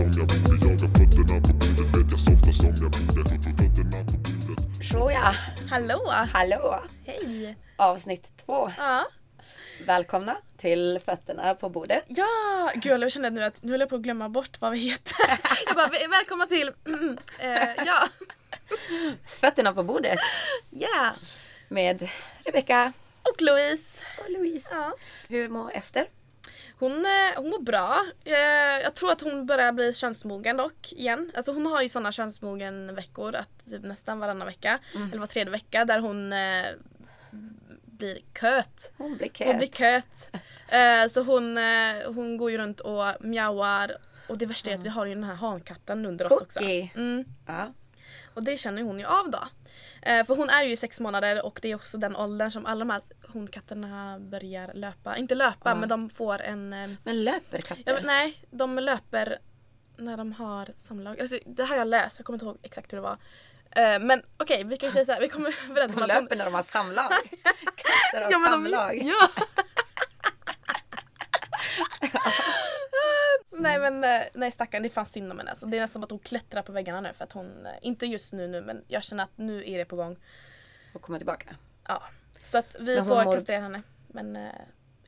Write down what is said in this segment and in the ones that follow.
som jag borde Jag har fötterna på bordet, vet jag softa som jag borde Fötterna på bordet Såja, Hallå! hallå! Hej! Avsnitt två. Ja. Välkomna till Fötterna på bordet. Ja! Gud jag känner nu att nu håller jag på att glömma bort vad vi heter. Jag bara, "Väl- välkomna till... eh, ja! Fötterna på bordet Yeah! med Rebecka Och Louise. och Louise. Ja. Hur mår Ester? Hon, eh, hon mår bra. Eh, jag tror att hon börjar bli könsmogen dock igen. Alltså hon har ju sådana könsmogen veckor att typ nästan varannan vecka. Eller var tredje vecka där hon eh, blir köt. Hon blir Hon blir köt. köt. Så hon, hon går ju runt och mjauar. Och det värsta är att vi har ju den här hankatten under oss också. Cookie. Mm. Ja. Och det känner hon ju av då. Eh, för hon är ju sex månader och det är också den åldern som alla de här hundkatterna börjar löpa. Inte löpa Ja. men de får en... Eh, Men löper katter? ja, men, nej, de löper när de har samlag. Alltså, det här har jag läst, jag kommer inte ihåg exakt hur det var. Eh, men okej, vi kan ju säga så här, vi kommer överens De om att hon- löper när de har samlag. Katter har Ja, men de- samlag. Ja! nej men eh, nej stackarn, det fanns synd om henne. Alltså, det är nästan som att hon klättrar på väggarna nu för att hon, inte just nu nu men jag känner att nu är det på gång. Och kommer tillbaka. Ja. Så att vi får mår- kastrera henne. Men eh,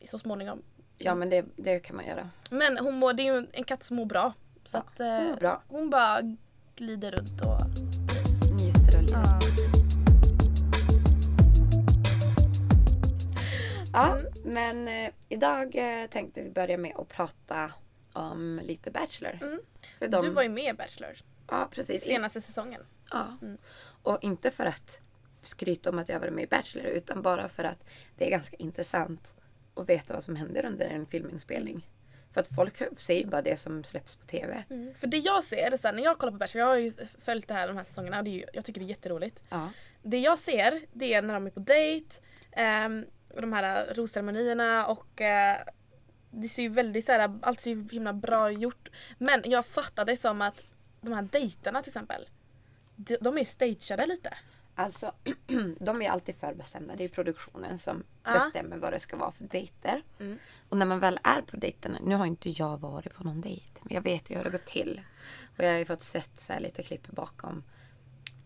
så småningom. Ja men det, det kan man göra. Men hon mår, det är ju en katt som mår bra. Så att eh, hon bra. hon bara glider runt och Njuter av livet. ja. Ja, Mm. men eh, idag eh, tänkte vi börja med att prata om lite Bachelor. Mm. De, Du var ju med i Bachelor ja, precis. senaste säsongen. Ja. Mm. Och inte för att skryta om att jag varit med i Bachelor utan bara för att det är ganska intressant att veta vad som händer under en filminspelning. För att folk ser ju bara det som släpps på TV. För det jag ser, så här, när jag kollar på Bachelor, jag har ju följt det här de här säsongerna och det är ju, jag tycker det är jätteroligt. Ja. Det jag ser det är när de är på dejt, ehm, och de här rosceremonierna och eh, det ser ju väldigt så här, allt ser ju himla bra gjort. Men jag fattar det som att de här dejterna till exempel, de, de är stageade lite. Alltså, de är alltid förbestämda. Det är produktionen som Ja. bestämmer vad det ska vara för dejter. Mm. Och när man väl är på dejterna, nu har inte jag varit på någon dejt, men jag vet ju hur det går till. Och jag har ju fått sett så lite klipp bakom,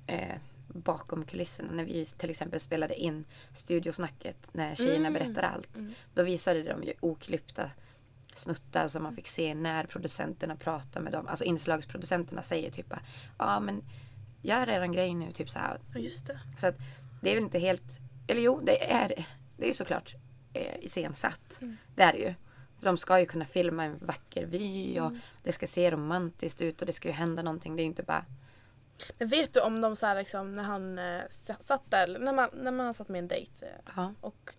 eh, bakom kulisserna när vi till exempel spelade in studiosnacket när tjejerna Mm. berättar allt. Då visade de ju oklippta snuttar som man fick se när producenterna pratar med dem. Alltså inslagsproducenterna säger typ ja men gör eran grej nu, typ så här. Ja just det. Så att det är väl inte helt... Eller jo, det är det. är ju såklart eh, iscensatt. Det är det ju. För de ska ju kunna filma en vacker vy och det ska se romantiskt ut och det ska ju hända någonting. Det är ju inte bara... Men vet du om de så här liksom när han eh, sa- satt där, när man, när man satt med en dejt eh, och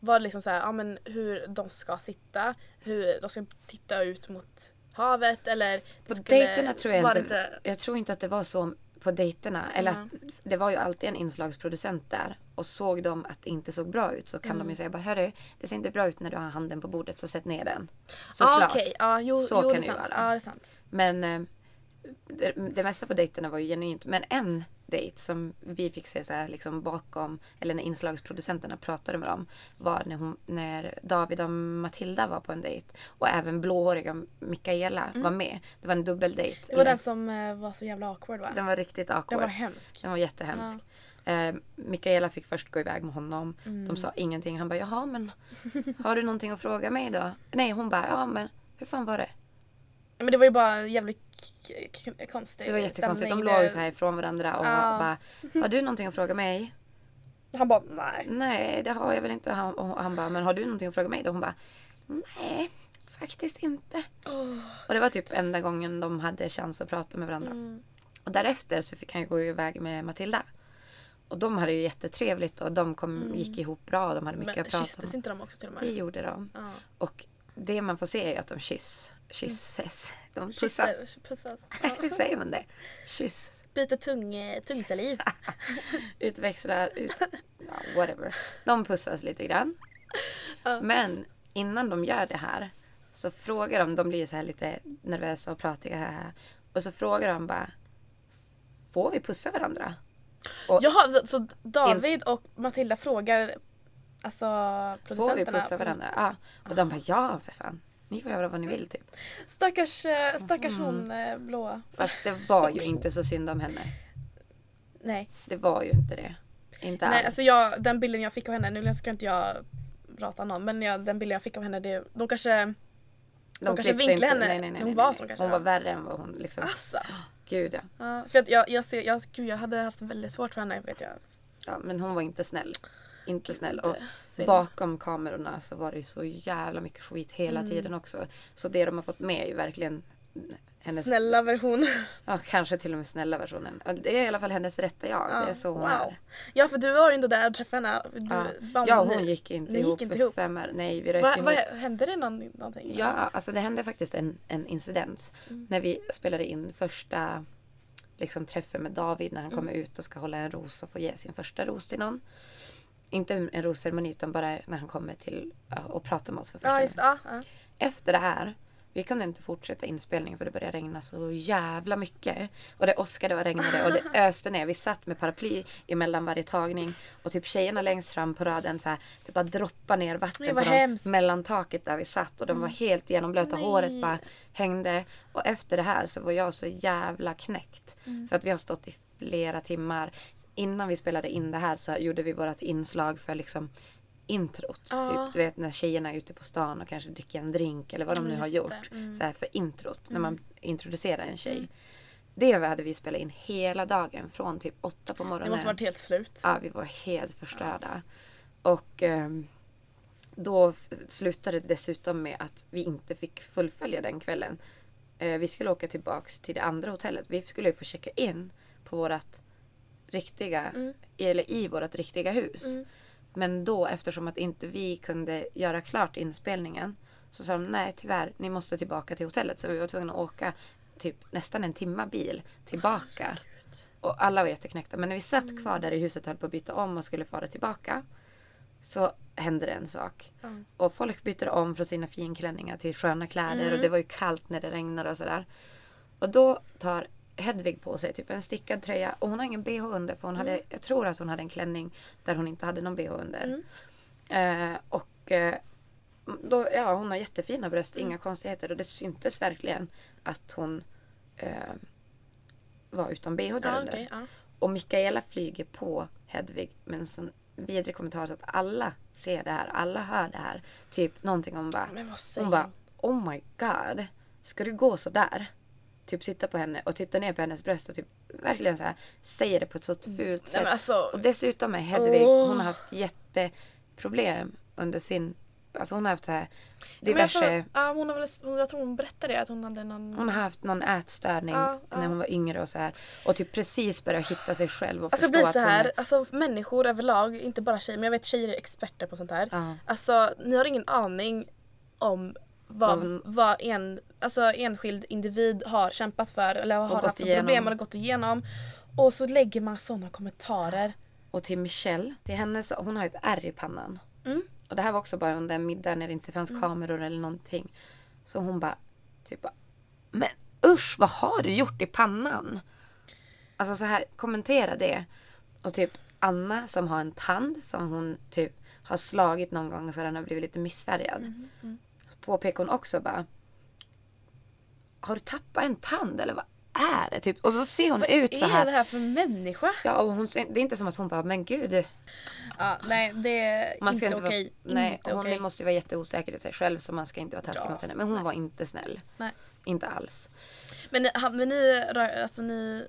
var liksom så här, ja men hur de ska sitta, hur de ska titta ut mot havet eller På skulle dejterna tror jag vara inte, Jag tror inte att det var så på dejterna. Eller Mm. att det var ju alltid en inslagsproducent där. Och såg de att det inte såg bra ut så kan Mm. de ju säga bara Hörru, det ser inte bra ut när du har handen på bordet så sätt ner den. Ja Såklart. okej, ja jo, Så jo kan det ju vara. Ja det. Men eh, det, det mesta på dejterna var ju genuint. Men en dejt som vi fick se så här, liksom bakom, eller när inslagsproducenterna pratade med dem, var när, hon, när David och Matilda var på en dejt. Och även blåhåriga Mikaela var med. Det var en dubbeldejt. Mm. Det var Eller- den som eh, var så jävla awkward va? den var riktigt awkward. Den var hemsk. Den var jättehemsk. Eh, Mikaela fick först gå iväg med honom. Mm. De sa ingenting. Han bara, jaha men har du någonting att fråga mig då? Nej, hon bara, ja men hur fan var det? Men det var ju bara jävligt k- k- konstigt Det var jättekonstigt. De låg ju så här ifrån varandra och Ja. bara, har du någonting att fråga mig? Han bara nej. Nej, det har jag väl inte. Han, och han bara, men har du någonting att fråga mig då? Hon bara, nej, faktiskt inte. Och det var typ enda gången de hade chans att prata med varandra. Mm. Och därefter så fick han ju gå iväg med Matilda. Och de hade ju jättetrevligt och de kom, gick ihop bra. De hade mycket Mm. Men att prata kysstes om. inte de också till och Det med? gjorde de. Ja. Och det man får se är att de kyss, kysses. De pussas. Pussas. Ja. Hur säger man det? Kyss. Byter tung, eh, tungsaliv. Utväxlar, ut, ja, whatever. De pussas lite grann. Ja. Men innan de gör det här så frågar de, de blir ju så här lite nervösa och pratiga här. Och så frågar de bara, får vi pussa varandra? Och så, så David och Matilda frågar alltså får vi producenterna? pussa varandra? Ja. Och de bara, ja för fan. Ni får göra vad ni vill typ. Stackars, eh, stackars Mm. hon eh, blåa. Fast det var ju inte så synd om henne. Nej. Det var ju inte det. Inte Nej alls. alltså jag, den bilden jag fick av henne, nu ska inte jag prata någon men jag, den bilden jag fick av henne det, de kanske, de kanske vinklade henne. Nej, nej, nej, Hon var så kanske Hon var värre än vad hon liksom. alltså. Gud ja. Ja, för att jag, jag, ser, jag, gud, jag hade haft väldigt svårt för henne vet jag. ja. Men hon var inte snäll. Inte snäll. Och Synd. bakom kamerorna så var det ju så jävla mycket skit hela Mm. tiden också. Så det de har fått med är ju verkligen hennes, Snälla version. ja kanske till och med snälla versionen. Ja, Det är i alla fall hennes rätta jag. det är så hon wow. är. Ja för du var ju ändå där och träffade henne. Du, Ja. bara, Ja, hon gick inte ni ihop gick inte för ihop. fem år. Nej, vi rök Va, ihop. vad, hände det någon, någonting? Ja, alltså det hände faktiskt en, en incident. Mm. När vi spelade in första liksom, träffen med David när han kommer Mm. ut och ska hålla en ros och få ge sin första ros till någon. Inte en rosceremoni utan bara när han kommer till ja, och pratar med oss för första Ja just det. Ja, Efter det här, vi kunde inte fortsätta inspelningen för det började regna så jävla mycket. Och det åskade och regnade och det öste ner. Vi satt med paraply emellan varje tagning och typ tjejerna längst fram på raden så här, det bara droppade ner vatten på dem mellan taket där vi satt och de var helt genomblöta. Nej. Håret bara hängde. Och efter det här så var jag så jävla knäckt. För att vi har stått i flera timmar. Innan vi spelade in det här så gjorde vi vårt inslag för liksom introt. Ja. Typ, du vet när tjejerna är ute på stan och kanske dricker en drink eller vad de nu Mm, har just gjort. Mm. Så här för introt, när man introducerar en tjej. Det hade vi spelat in hela dagen från typ åtta på morgonen. Det måste varit helt slut. Ja, vi var helt förstörda. Och ehm, då slutade det dessutom med att vi inte fick fullfölja den kvällen. Eh, vi skulle åka tillbaks till det andra hotellet. Vi skulle ju få checka in på vårat riktiga, Mm. eller i vårat riktiga hus. Mm. Men då eftersom att inte vi kunde göra klart inspelningen så sa de nej tyvärr, ni måste tillbaka till hotellet. Så vi var tvungna att åka typ nästan en timma bil tillbaka. Gud. Och alla var jätteknäckta. Men när vi satt kvar där i huset och höll på att byta om och skulle fara tillbaka. Så hände det en sak. Ja. Och folk bytte om från sina finklänningar till sköna kläder. Mm. Och det var ju kallt när det regnade och sådär. Och då tar Hedvig på sig typ en stickad tröja. Och hon har ingen bh under. För hon hade, jag tror att hon hade en klänning där hon inte hade någon bh under. Mm. Eh, och eh, då, ja, hon har jättefina bröst, inga konstigheter. Och det syntes verkligen att hon eh, var utan bh där Ja, under. okej, ja. Och Mikaela flyger på Hedvig med en sån vidrig kommentar så att alla ser det här, alla hör det här. Typ någonting om bara, hon bara Oh my god, ska du gå så där? Typ titta på henne och titta ner på hennes bröst och typ verkligen så här säger det på ett så fult Nej, sätt. alltså, Och dessutom är Hedvig, Åh. hon har haft jätteproblem under sin, alltså hon har haft så här men jag, diverse, får, ja, hon har väl, hon- jag tror hon berättade det att hon hade någon... hon har haft någon ätstörning Ja, ja. när hon var yngre och så här. Och typ precis börjat hitta sig själv och Alltså förstå blir att så hon här, är, alltså människor överlag, inte bara tjejer, men jag vet tjejer är experter på sånt här. ja. Alltså ni har ingen aning om vad, Vad- vad en alltså, enskild individ har kämpat för eller har haft för problem eller gått igenom. Och så lägger man såna kommentarer. Och till Michelle, till henne, så, hon har ett ärr i pannan. Mm. Och det här var också bara under en middag när det inte fanns kameror eller någonting. Så hon bara, typ bara, men usch vad har du gjort i pannan? Alltså så här, kommentera det. Och typ Anna som har en tand som hon typ har slagit någon gång så den har blivit lite missfärgad. Mm, Så påpekar hon också bara, har du tappat en tand eller vad är det? Typ, och då ser hon ut så Vad är här. det här för människa? Ja, och hon, det är inte som att hon bara, men gud, Ja, nej det är Man ska inte inte okej. vara, nej, inte hon okej. måste ju vara jätteosäker i sig själv så man ska inte vara taskig Ja, mot henne. Men hon var inte snäll. Nej. Inte alls. Men, men ni, alltså ni,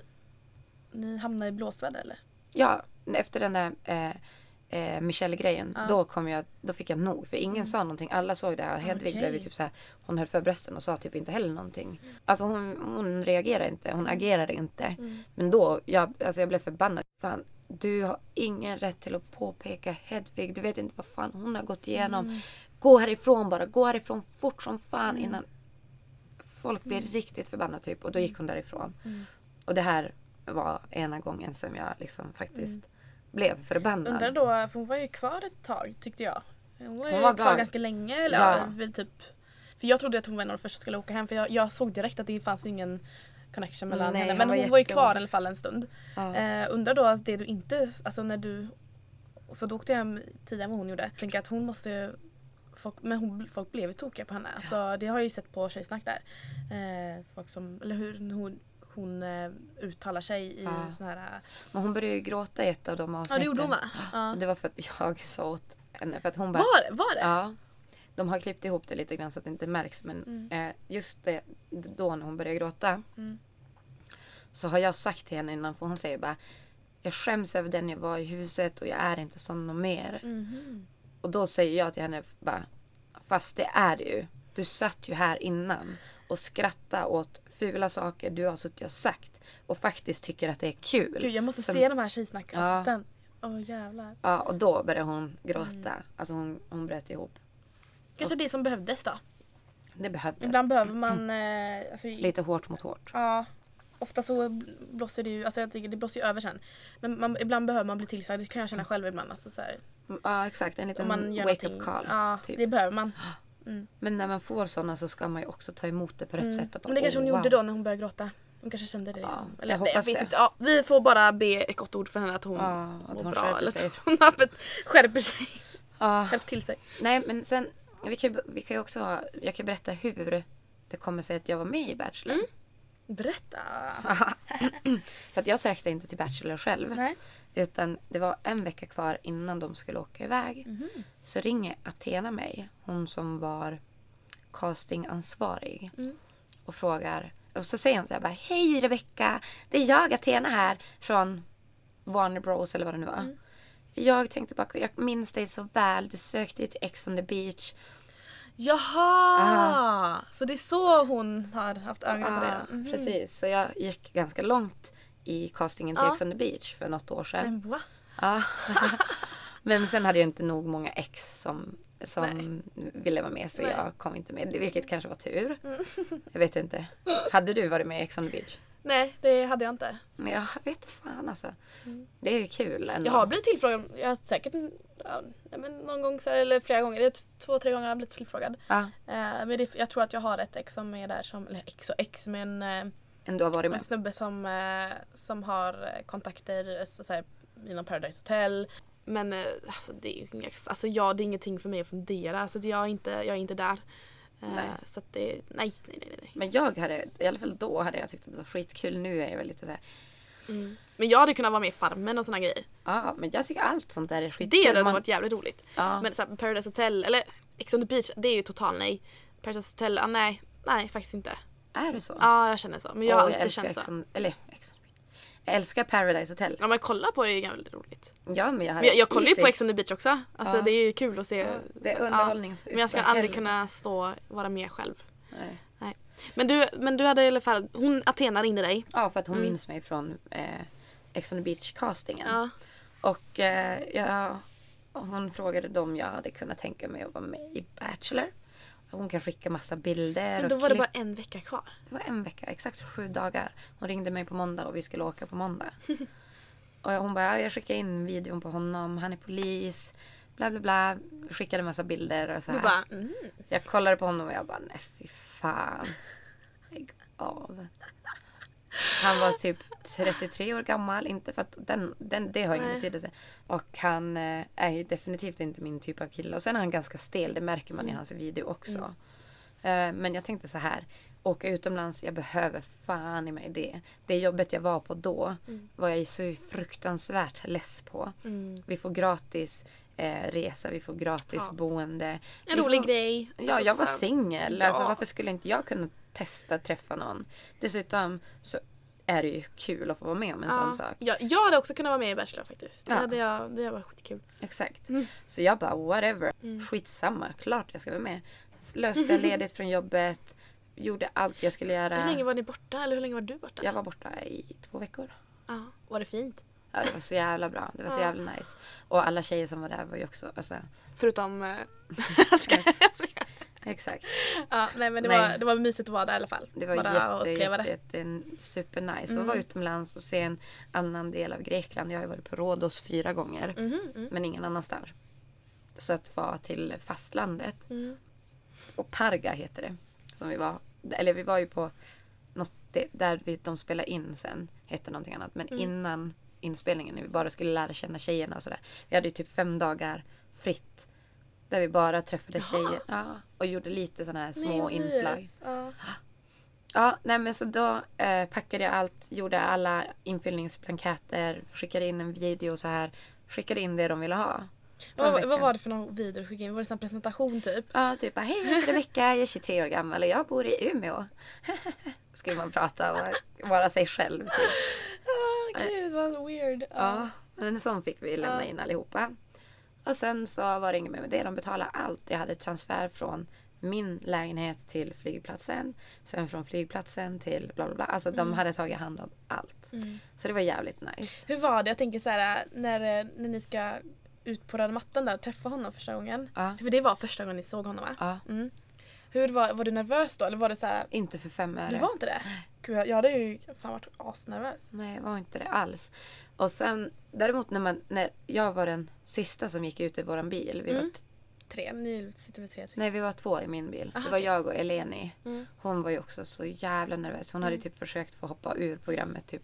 ni hamnar i blåsväder eller? Ja, efter den där eh, eh, Michelle-grejen. Ja. Då, kom jag, då fick jag nog. För ingen sa någonting. Alla såg det. Och Hedvig Okej. blev ju typ så här, Hon höll för brösten och sa typ inte heller någonting. Alltså hon, hon reagerade inte. Hon agerade inte. Mm. Men då, jag, alltså jag blev förbannad. Fan, du har ingen rätt till att påpeka Hedvig. Du vet inte vad fan hon har gått igenom. Mm. Gå härifrån bara. Gå härifrån fort som fan innan folk blir riktigt förbannade typ. Och då gick hon därifrån. Mm. Och det här var ena gången som jag liksom faktiskt blev förbannad. Undrar då, för hon var ju kvar ett tag tyckte jag. Hon var Hon var kvar ganska länge. Eller Ja. väl typ, för jag trodde att hon var en av de första som skulle åka hem för jag, jag såg direkt att det fanns ingen connection mellan Nej, henne. hon Men var hon var ju kvar i alla fall en stund. Ja. Eh, undrar då att det du inte, alltså när du, för då åkte jag hem tidigare än vad hon gjorde. Jag tänker att hon måste folk, men hon, folk blev tokiga på henne. Alltså, det har jag ju sett på Tjejsnack där. Eh, folk som, eller hur hon, hon eh, uttalar sig i Ja. såna här... Men hon började ju gråta i ett av de Ja avsnitten. det gjorde hon va? Ja. Och det var för att jag sa åt henne. För att hon bara... Var det? Var det? Ja. De har klippt ihop det lite grann så att det inte märks. Men Mm. eh, just det, då när hon började gråta. Mm. Så har jag sagt till henne innan. För hon säger bara. Jag skäms över den jag var i huset och jag är inte sån och mer. Mhm. Och då säger jag till henne bara. Fast det är du ju. Du satt ju här innan. Och skrattade åt fula saker du har suttit och sagt. Och faktiskt tycker att det är kul. Gud jag måste Som- se de här Tjejsnack-avsnitten. Åh jävlar. Ja, och då började hon gråta. Mm. Alltså hon, hon bröt ihop. Kanske det som behövdes då. Det behövdes. Ibland behöver man... Eh, alltså, Lite hårt mot hårt. Ja. Ofta så blåser det ju, alltså jag tycker det blåser över sen. Men man, ibland behöver man bli tillsagd, det kan jag känna själv ibland. Alltså, så här, Mm, Ja exakt, en liten wake-up call. Ja, typ. det behöver man. Men när man får sådana så ska man ju också ta emot det på rätt Mm. sätt. bara, Men det kanske hon "Oh, gjorde wow." då när hon började gråta. Hon kanske kände det liksom. Ja, eller, jag nej, jag hoppas vet det. inte. Ja, vi får bara be ett gott ord för henne att hon Ja, att mår hon bra. skärper Eller att hon skärper sig. Ja, Skärp till sig. nej men sen, vi kan, vi kan också, jag kan berätta hur det kommer sig att jag var med i Bachelor. Mm. Berätta. För att jag sökte inte till Bachelor själv. Nej. Utan det var en vecka kvar innan de skulle åka iväg. Mhm. Så ringer Athena mig, hon som var castingansvarig. Mm. Och frågar. Och så säger hon så här bara, Hej Rebecka! Det är jag Athena här från Warner Bros eller vad det nu var. Mm. Jag tänkte bara, jag minns dig så väl. Du sökte ju till Ex on the beach. Jaha! Så det är så hon har haft ögonen på det då? Mhm. Precis. Så jag gick ganska långt i castingen till Ja. Ex on the beach för något år sedan. Men? Ja. Men sen hade jag inte nog många ex som, som ville vara med så Nej. jag kom inte med. Vilket kanske var tur. Mm. Jag vet inte. Hade du varit med i Ex on the beach? Nej, det hade jag inte. Jag vet fan alltså. Det är ju kul ändå. Jag har blivit tillfrågad, jag har säkert ja, men någon gång så, eller flera gånger, det är två, tre gånger har jag blivit tillfrågad. Ja, Eh, men det, jag tror att jag har ett ex som är där som, eller ex och ex men eh, ändå har varit en med. snubbe som, eh, som har eh, kontakter eh, så, så här, inom Paradise Hotel. Men eh, alltså, det är alltså, ja, det är ingenting för mig att fundera. Alltså, jag, är inte, jag är inte där. Nej. Så att det, nej, nej, nej. nej. Men jag hade, i alla fall då hade jag tyckt att det var skitkul. Nu är jag väl lite såhär. Men jag hade kunnat vara med i Farmen och såna grejer. Ja, men jag tycker allt sånt där är skitkul. Det hade Man- varit jävligt roligt. Ja. Men så här, Paradise Hotel, eller Ex on the beach, det är ju total nej. Paradise Hotel, ah, nej. Nej, faktiskt inte. Är det så? Ja, jag känner så. Men jag har alltid känt så. Ex on, eller. Jag älskar Paradise Hotel. Ja men kolla på det är väldigt roligt. Ja, men jag, Men jag, jag kollar ju på Ex on the beach också. Alltså Ja. det är ju kul att se. Ja, det är Ja. underhållnings Men jag ska aldrig kunna stå vara med själv. Nej. Men du, men du hade i alla fall, hon Athena ringde dig. Ja, för att hon minns mig från eh, Ex on the beach castingen. Ja. Och eh, jag, hon frågade då om jag hade kunnat tänka mig att vara med i Bachelor. Hon kan skicka massa bilder. Men då var det bara en vecka kvar. Det var en vecka, exakt sju dagar. Hon ringde mig på måndag och vi skulle åka på måndag. och hon bara, ja, jag skickade in videon på honom, han är polis. Bla bla bla. Skickade massa bilder och så Du här. bara, mm. Jag kollade på honom och jag bara, nej fy fan. Lägg av. Han var typ 33 år gammal. Inte för att den, den, det har ingen Nej. betydelse. Och han eh, är ju definitivt inte min typ av kille. Och sen är han ganska stel. Det märker man i hans video också. Eh, men jag tänkte så här. Åka utomlands, jag behöver fan i mig det. Det jobbet jag var på då var jag så fruktansvärt less på. Mm. Vi får gratis eh, resa, vi får gratis Ja. boende. En rolig får- grej. Ja, Alltså, jag var singel. Ja. Alltså, varför skulle inte jag kunna testa träffa någon? Dessutom så är det ju kul att få vara med om en sån Ja. sak. Ja, jag hade också kunnat vara med i Bachelor faktiskt. Det Ja. hade jag, det hade varit skitkul. Exakt. Mm. Så jag bara whatever. Skitsamma. Klart jag ska vara med. Löste ledigt från jobbet. Gjorde allt jag skulle göra. Hur länge var ni borta? Eller hur länge var du borta? Jag var borta i två veckor. Ja, var det fint? Ja, det var så jävla bra. Det var så jävla nice. Och alla tjejer som var där var ju också, alltså, Förutom... eh, jag ska, jag ska. exakt. Ja, nej men det, Nej. Var, det var mysigt att vara där i alla fall. Det var Bara jätte, uppleva jätte, det. jätte supernice. Mm. att vara utomlands och se en annan del av Grekland. Jag har ju varit på Rhodos fyra gånger. Mhm, mm. Men ingen annanstans. Så att vara till fastlandet. Mm. Och Parga heter det. Som vi var. Eller vi var ju på något, där vi, de spelade in sen. Hette någonting annat. Men Mm. innan inspelningen när vi bara skulle lära känna tjejerna och sådär. Vi hade ju typ fem dagar fritt. Där vi bara träffade Jaha. tjejer. Ja, och gjorde lite sådana här små vad inslag. nice. Ja. Ja, nej men så då eh, packade jag allt, gjorde alla infyllningsblanketter, skickade in en video så här. Skickade in det de ville ha. Vad, vad var det för någon video du skickade in? Var det en presentation typ? Ja, typ bara, hej jag heter Rebecka, jag är 23 år gammal och jag bor i Umeå. Ska man prata och vara sig själv typ. Ah, gud vad weird. Ja, men en sån fick vi lämna Ja. in allihopa. Och sen så var det inget mer med det. De betalade allt. Jag hade transfer från min lägenhet till flygplatsen. Sen från flygplatsen till bla bla bla. Alltså de hade tagit hand om allt. Mm. Så det var jävligt nice. Hur var det? Jag tänker så här när, när ni ska ut på röda mattan där och träffa honom första gången. Ja. För det var första gången ni såg honom va? Ja, Mm. Hur var, var du nervös då? Eller var det så här, inte för fem öre. du var inte det? Gud, jag, hade ju fan varit asnervös. Nej, jag var inte det alls. Och sen däremot när, man, när jag var den sista som gick ut i våran bil. Vi var Mm. t- Tre, ni sitter väl tre? Typ. nej, vi var två i min bil. Aha, det var jag och Eleni. Mm. Hon var ju också så jävla nervös. Hon hade Mm. typ försökt få hoppa ur programmet typ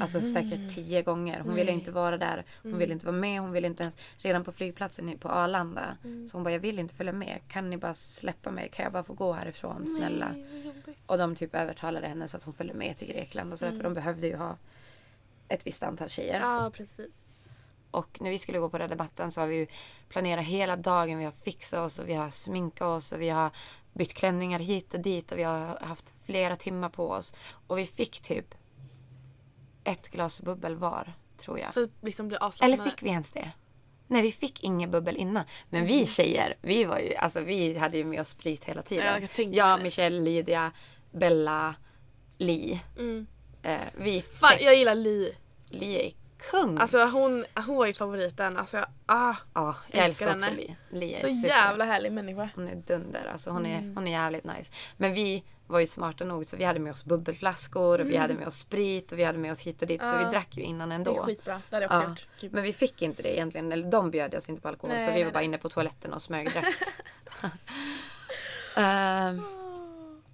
Alltså Mhm. säkert tio gånger. Hon ville Nej. inte vara där. Hon Mm. ville inte vara med. Hon ville inte ens... Redan på flygplatsen på Arlanda. Mm. Så hon bara, jag vill inte följa med. Kan ni bara släppa mig? Kan jag bara få gå härifrån? Snälla. Nej. Och de typ övertalade henne så att hon följde med till Grekland och sådär. Mm. För de behövde ju ha ett visst antal tjejer. Ja, precis. Och när vi skulle gå på Röda mattan så har vi ju planerat hela dagen. Vi har fixat oss och vi har sminkat oss och vi har bytt klänningar hit och dit och vi har haft flera timmar på oss. Och vi fick typ ett glas bubbel var, tror jag. För att liksom bli avslappnad. Eller fick vi ens det? Nej, vi fick inget bubbel innan. Men Mm. vi tjejer, vi var ju, alltså vi hade ju med oss sprit hela tiden. Ja, jag tänka jag. Michelle, Lydia, Bella, Li. Mm. Eh, vi Fan, jag gillar Li. Li är kung. Alltså hon, hon var ju favoriten. Alltså, jag, ah, ja, jag älskar henne. Li. Li så super. jävla härlig människa. Hon är dunder. Alltså hon, Mm. är, hon är jävligt nice. Men vi var ju smarta nog så vi hade med oss bubbelflaskor och vi hade med oss sprit och vi hade med oss hit och dit. Så Mm. Ja. vi drack ju innan Det ändå. är skitbra. Det hade jag också Ja. gjort. Gud. Men vi fick inte det egentligen. Eller de bjöd oss inte på alkohol. Nej, så vi nej, var bara nej. inne på toaletten och smögdrack. Ehm,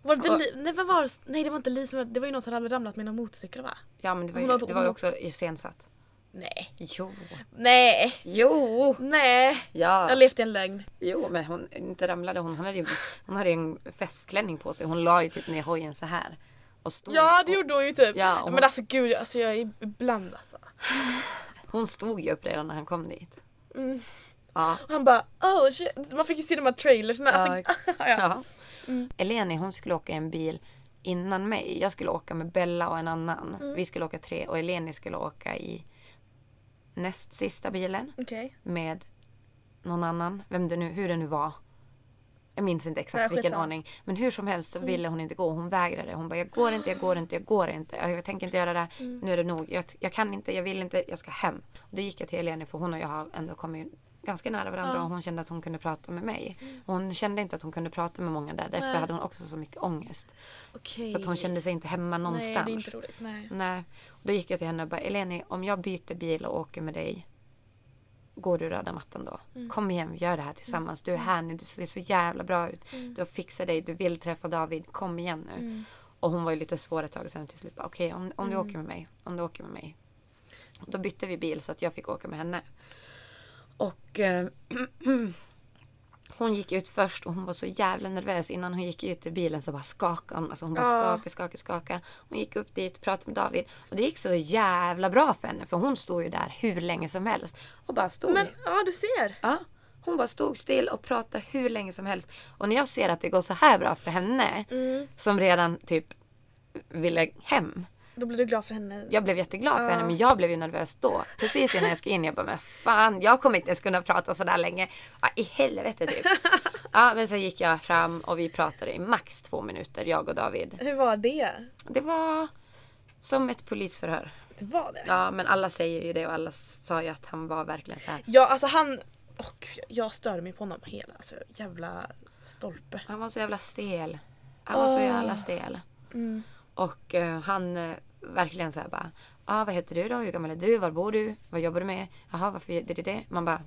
Var det Och- li, nej, vad var det? nej det var inte Li som det var ju någon som hade ramlat med någon motorcykel va? ja men det var ju, hade- det var ju också iscensatt. Nej. Jo. Nej. Jo! Nej. Jag Ja. levt i en lögn. Jo men hon inte ramlade. Hon hade ju hon hade ju en festklänning på sig. Hon la ju typ ner hojen så här. Och stod, Ja det gjorde hon ju typ. Ja, hon- Men alltså gud alltså jag är ibland alltså. hon stod ju upp redan när han kom dit. Mm. Ja. Han bara oh shit. Man fick ju se de här trailersna. Alltså, ja. Ja. Mm. Eleni hon skulle åka i en bil innan mig. Jag skulle åka med Bella och en annan. Mm. Vi skulle åka tre och Eleni skulle åka i näst sista bilen Okej. med någon annan. Vem det nu, hur det nu var. Jag minns inte exakt vilken skitsamma. ordning. Men hur som helst så Mm. ville hon inte gå. Hon vägrade. Hon bara, jag går inte, jag går inte, jag går inte. Jag, jag tänker inte göra det. Mm. Nu är det nog. Jag, jag kan inte, jag vill inte, jag ska hem. Och då gick jag till Eleni för hon och jag har ändå kommit ganska nära varandra Ja. och hon kände att hon kunde prata med mig. Hon kände inte att hon kunde prata med många där. Därför Nej. hade hon också så mycket ångest. Okej. För att hon kände sig inte hemma någonstans. Nej det är inte roligt. Nej. Nej. Då gick jag till henne och bara, Eleni, om jag byter bil och åker med dig, går du röda mattan då? Mm. Kom igen, vi gör det här tillsammans. Du är här nu, du ser så jävla bra ut. Mm. Du har fixat dig, du vill träffa David, kom igen nu. Mm. Och hon var ju lite svår ett tag sen till slut. Okej, om, om du Mm. åker med mig, om du åker med mig. Då bytte vi bil så att jag fick åka med henne. Och eh, hon gick ut först och hon var så jävla nervös. Innan hon gick ut ur bilen så bara skakade hon. Alltså hon bara Ja. skakade, skakade, skakade. Hon gick upp dit, pratade med David. Och det gick så jävla bra för henne. För hon stod ju där hur länge som helst. Och bara stod. Men ja du ser. Ja, hon bara stod still och pratade hur länge som helst. Och när jag ser att det går så här bra för henne. Mm. Som redan typ ville hem. Då blir du glad för henne. Jag blev jätteglad för Ja. henne men jag blev ju nervös då. Precis innan jag ska in. Jag bara, men fan jag kommer inte ens kunna prata så där länge. Ja, I helvete typ. Ja, men så gick jag fram och vi pratade i max två minuter, jag och David. Hur var det? Det var som ett polisförhör. Det var det? Ja, men alla säger ju det och alla sa ju att han var verkligen så här. Ja alltså han... Åh gud, jag störde mig på honom hela. Alltså jävla stolpe. Han var så jävla stel. Han var så Åh. jävla stel. Mm. Och eh, han eh, verkligen så här bara. Ja, ah, vad heter du då? Hur gammal är du? Var bor du? Vad jobbar du med? Jaha, varför det, det, det? Man bara.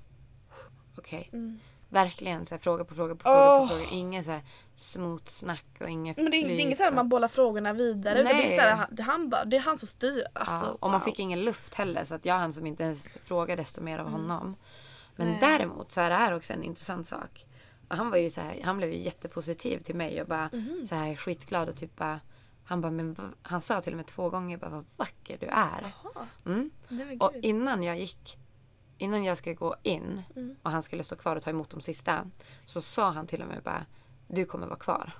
Okej. Mm. Verkligen så här, fråga på fråga på fråga Åh. på fråga. Ingen så här smooth snack och inget Men det är, det är inget så här och- man bollar frågorna vidare. Utan det är, Nej. så här, han- det, är han bara, det är han som styr. Alltså, ja, och man wow. fick ingen luft heller så att jag hann som inte ens fråga desto mer av Mm. honom. Men Nej. däremot så är det här också en intressant sak. Han var ju så här, han blev ju jättepositiv till mig och bara Mhm. så här skitglad och typ bara han, bara, men, han sa till och med två gånger bara, vad vacker du är. Mm. Nej Och innan jag gick, innan jag skulle gå in Mm. och han skulle stå kvar och ta emot de sista. Så sa han till och med bara, du kommer vara kvar.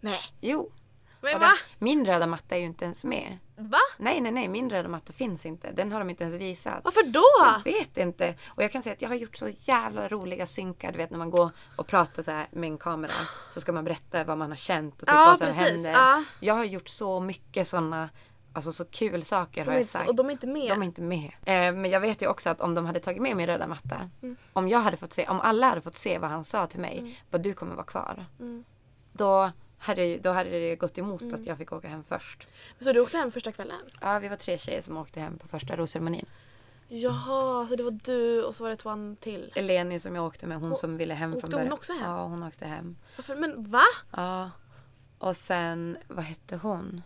Nej. Jo. Men va? den, min röda matta är ju inte ens med. Va? Nej, nej, nej, min röda matta finns inte. Den har de inte ens visat. Varför då? Jag vet inte. Och jag kan säga att jag har gjort så jävla roliga synkar. Du vet när man går och pratar så med en kamera. Så ska man berätta vad man har känt och typ Ja, vad som precis. händer. Ja. Jag har gjort så mycket sådana, alltså så kul saker har jag sagt. och de är inte med? De är inte med. Eh, men jag vet ju också att om de hade tagit med min röda matta. Mm. Om jag hade fått se, om alla hade fått se vad han sa till mig. Vad du kommer vara kvar. Mm. Då, hade, då hade det gått emot att jag fick åka hem först. Så du åkte hem första kvällen? Ja, vi var tre tjejer som åkte hem på första rosceremonin. Jaha, så det var du och så var det två till. Eleni som jag åkte med, hon Och- som ville hem åkte från hon början. också hem? Ja, hon åkte hem. Varför? Men va? Ja. Och sen, vad hette hon?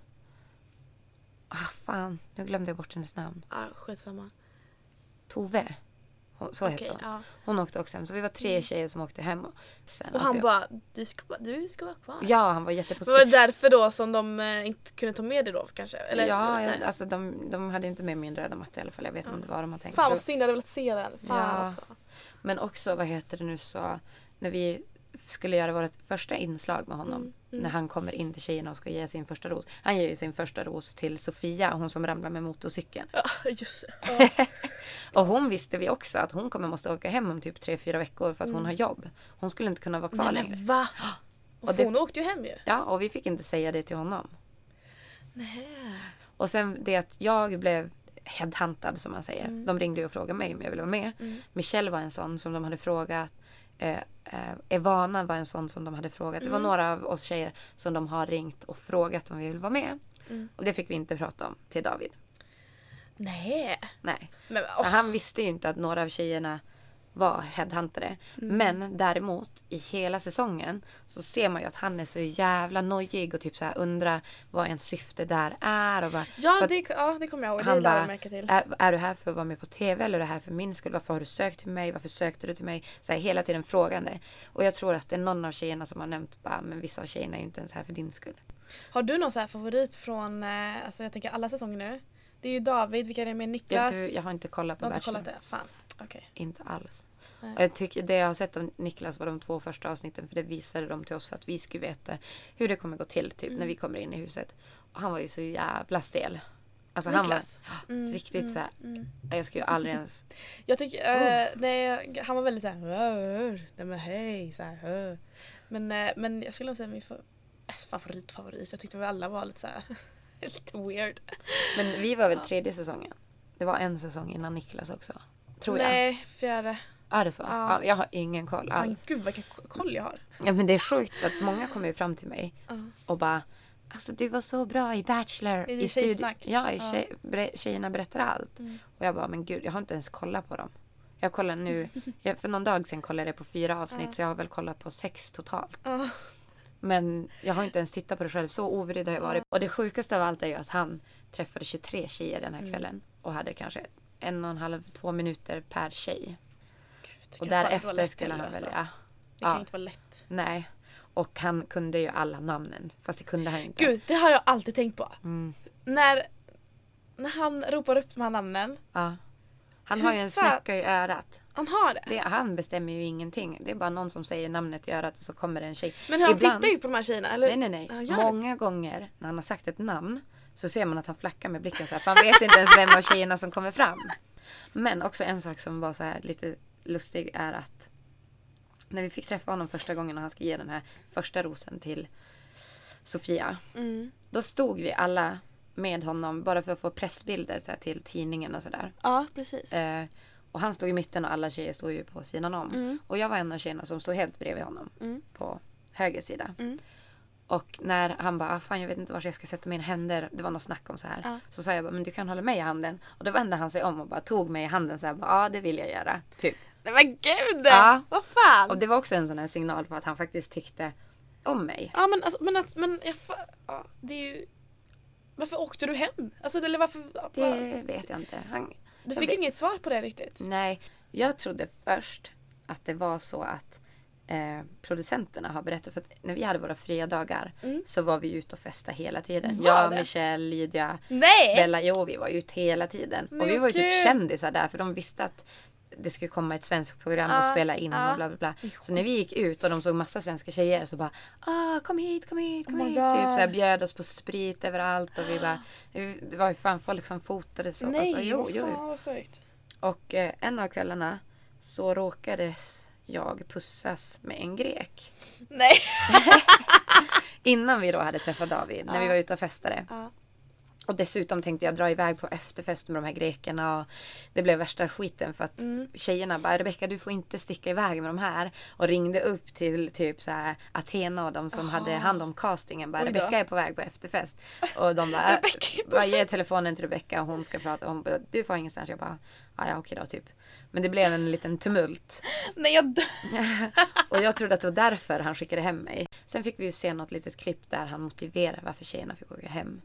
Ah, fan, nu glömde jag bort hennes namn. Ah, skitsamma. Tove. Hon, så hette Okej, hon. ja. Hon åkte också hem. Så vi var tre tjejer som åkte hem. Och, sen, Och alltså, han jag- bara, du ska, du ska vara kvar. Ja, han var Men var jättepositiv. det därför då som de eh, inte kunde ta med dig då kanske? Eller, ja, jag, alltså de, de hade inte med min röda matta i alla fall. Jag vet inte vad de har tänkt. Fan vad synd, jag hade velat se den. Fan Ja. också. Men också, vad heter det nu så, när vi skulle göra vårt första inslag med honom. Mm, När han kommer in till tjejerna och ska ge sin första ros. Han ger ju sin första ros till Sofia, hon som ramlar med motorcykeln. Ja, just det. Ja. Och hon visste vi också att hon kommer måste åka hem om typ 3-4 veckor för att hon har jobb. Hon skulle inte kunna vara kvar Mm. Nej längre. men va? Och, Och det- hon åkte ju hem ju. Ja, och vi fick inte säga det till honom. Nej. Och sen det att jag blev headhuntad som man säger. Mm. De ringde och frågade mig om jag ville vara med. Michelle var en sån som de hade frågat. Eh, eh, Evana var en sån som de hade frågat. Det var Mm. några av oss tjejer som de har ringt och frågat om vi vill vara med. Mm. Och det fick vi inte prata om till David. Nej. Nej. Men, Så åh, han visste ju inte att några av tjejerna var headhuntade. Mm. Men däremot i hela säsongen så ser man ju att han är så jävla nojig och typ så här undrar vad ens syfte där är. Och för ja, det, ja det kommer jag ihåg. Det han lade bara, jag märke till. är, är du här för att vara med på TV eller är du här för min skull? Varför har du sökt till mig? Varför sökte du till mig? Så här, hela tiden frågande. Och jag tror att det är någon av tjejerna som har nämnt bara, men vissa av tjejerna är ju inte ens här för din skull. Har du någon så här favorit från, eh, alltså jag tänker alla säsonger nu? Det är ju David, vilka är det med? Jag, Niklas? du, jag har inte kollat Du på har inte Bachelor. kollat det? Fan. Okej. Inte alls. Nej. Och jag tycker det jag har sett av Niklas var de två första avsnitten för det visade de till oss för att vi skulle veta hur det kommer gå till typ Mm. när vi kommer in i huset. Och han var ju så jävla stel. Alltså Niklas? han var Mm, riktigt mm, så här, mm. jag skulle ju aldrig ens Jag tycker, eh, nej, han var väldigt såhär, "Rör, nej men hej, så här, "Rör." Men, eh, men jag skulle nog säga min fa- äh, favorit favorit. Jag tyckte väl alla var lite såhär, lite weird. Men vi var väl tredje säsongen? Det var en säsong innan Niklas också. Tror jag. nej, fjärde. Är det så? Ja. Ja. jag har ingen koll Fan alls. gud vilken koll jag har. Ja, men det är sjukt för att många kommer ju fram till mig Ja. och bara Alltså du var så bra i Bachelor. I i tjejsnack. Ja, i tjej, bre, tjejerna berättar allt. Mm. Och jag bara, men gud jag har inte ens kollat på dem. Jag kollar nu, jag, för någon dag sedan kollade jag på fyra avsnitt så jag har väl kollat på sex totalt. Men jag har inte ens tittat på det själv, så obrydd har jag varit. Och det sjukaste av allt är ju att han träffade 23 tjejer den här Mm. kvällen. Och hade kanske en och en halv, två minuter per tjej. Och kan därefter skulle han välja. Det kan Ja. inte vara lätt. Nej. Och han kunde ju alla namnen. Fast det kunde han inte. Gud, det har jag alltid tänkt på. Mm. När, när han ropar upp de här namnen, Ja. Han har ju en snäcka i örat. han har det. Det, han bestämmer ju ingenting. Det är bara någon som säger namnet i örat och så kommer det en tjej. Men han Ibland- tittar ju på de här tjejerna, eller? Nej, nej, nej. Gör det. Många gånger när han har sagt ett namn så ser man att han flackar med blicken så här. För han vet inte ens vem av tjejerna som kommer fram. Men också en sak som var så här lite lustig är att när vi fick träffa honom första gången och han ska ge den här första rosen till Sofia. Mm. Då stod vi alla med honom bara för att få pressbilder så här, till tidningen och sådär. Ja, precis. Eh, och han stod i mitten och alla tjejer stod ju på sidan om. Mm. Och jag var en av tjejerna som stod helt bredvid honom. Mm. På höger sida. Mm. Och när han bara, ah, fan jag vet inte var jag ska sätta mina händer. Det var något snack om så här. Ja. Så sa jag bara, men du kan hålla mig i handen. Och då vände han sig om och bara tog mig i handen så här, ja det vill jag göra. Typ. Nej men gud! Ja. Vad fan! Och det var också en sån här signal på att han faktiskt tyckte om mig. Ja men alltså, men, att, men jag ja, det är ju... Varför åkte du hem? Alltså eller varför... Det alltså, vet jag inte. Han, du fick vet- inget svar på det riktigt? Nej, jag trodde först att det var så att eh, producenterna har berättat. För att när vi hade våra fria dagar Mm. så var vi ute och festade hela tiden. Var Jag, det? Michelle, Lydia, Nej! Bella. Jo, vi var ute hela tiden. Men och vi var ju typ kändisar där för de visste att det skulle komma ett svenskt program och spela in och bla bla bla. Så när vi gick ut och de såg massa svenska tjejer så bara ah, kom hit, kom hit, kom Oh hit. God. Typ så här, bjöd oss på sprit överallt och vi bara Det var ju fan folk som fotade så. Nej, alltså, jo, jo. fan vad sjukt. Och eh, en av kvällarna så råkades jag pussas med en grek. Nej! Innan vi då hade träffat David, när vi var ute och festade. Och dessutom tänkte jag dra iväg på efterfest med de här grekerna. Och det blev värsta skiten för att Mm. tjejerna bara Rebecka du får inte sticka iväg med de här. Och ringde upp till typ så här Athena och de som hade hand om castingen. Bara. Rebecka är på väg på efterfest. Och de bara, bara ge telefonen till Rebecka och hon ska prata. Och hon bara, du får ingenstans. Jag bara, "Ja, ja okej då typ. Men det blev en liten tumult. Nej jag dör. Och jag trodde att det var därför han skickade hem mig. Sen fick vi ju se något litet klipp där han motiverar varför tjejerna fick åka hem.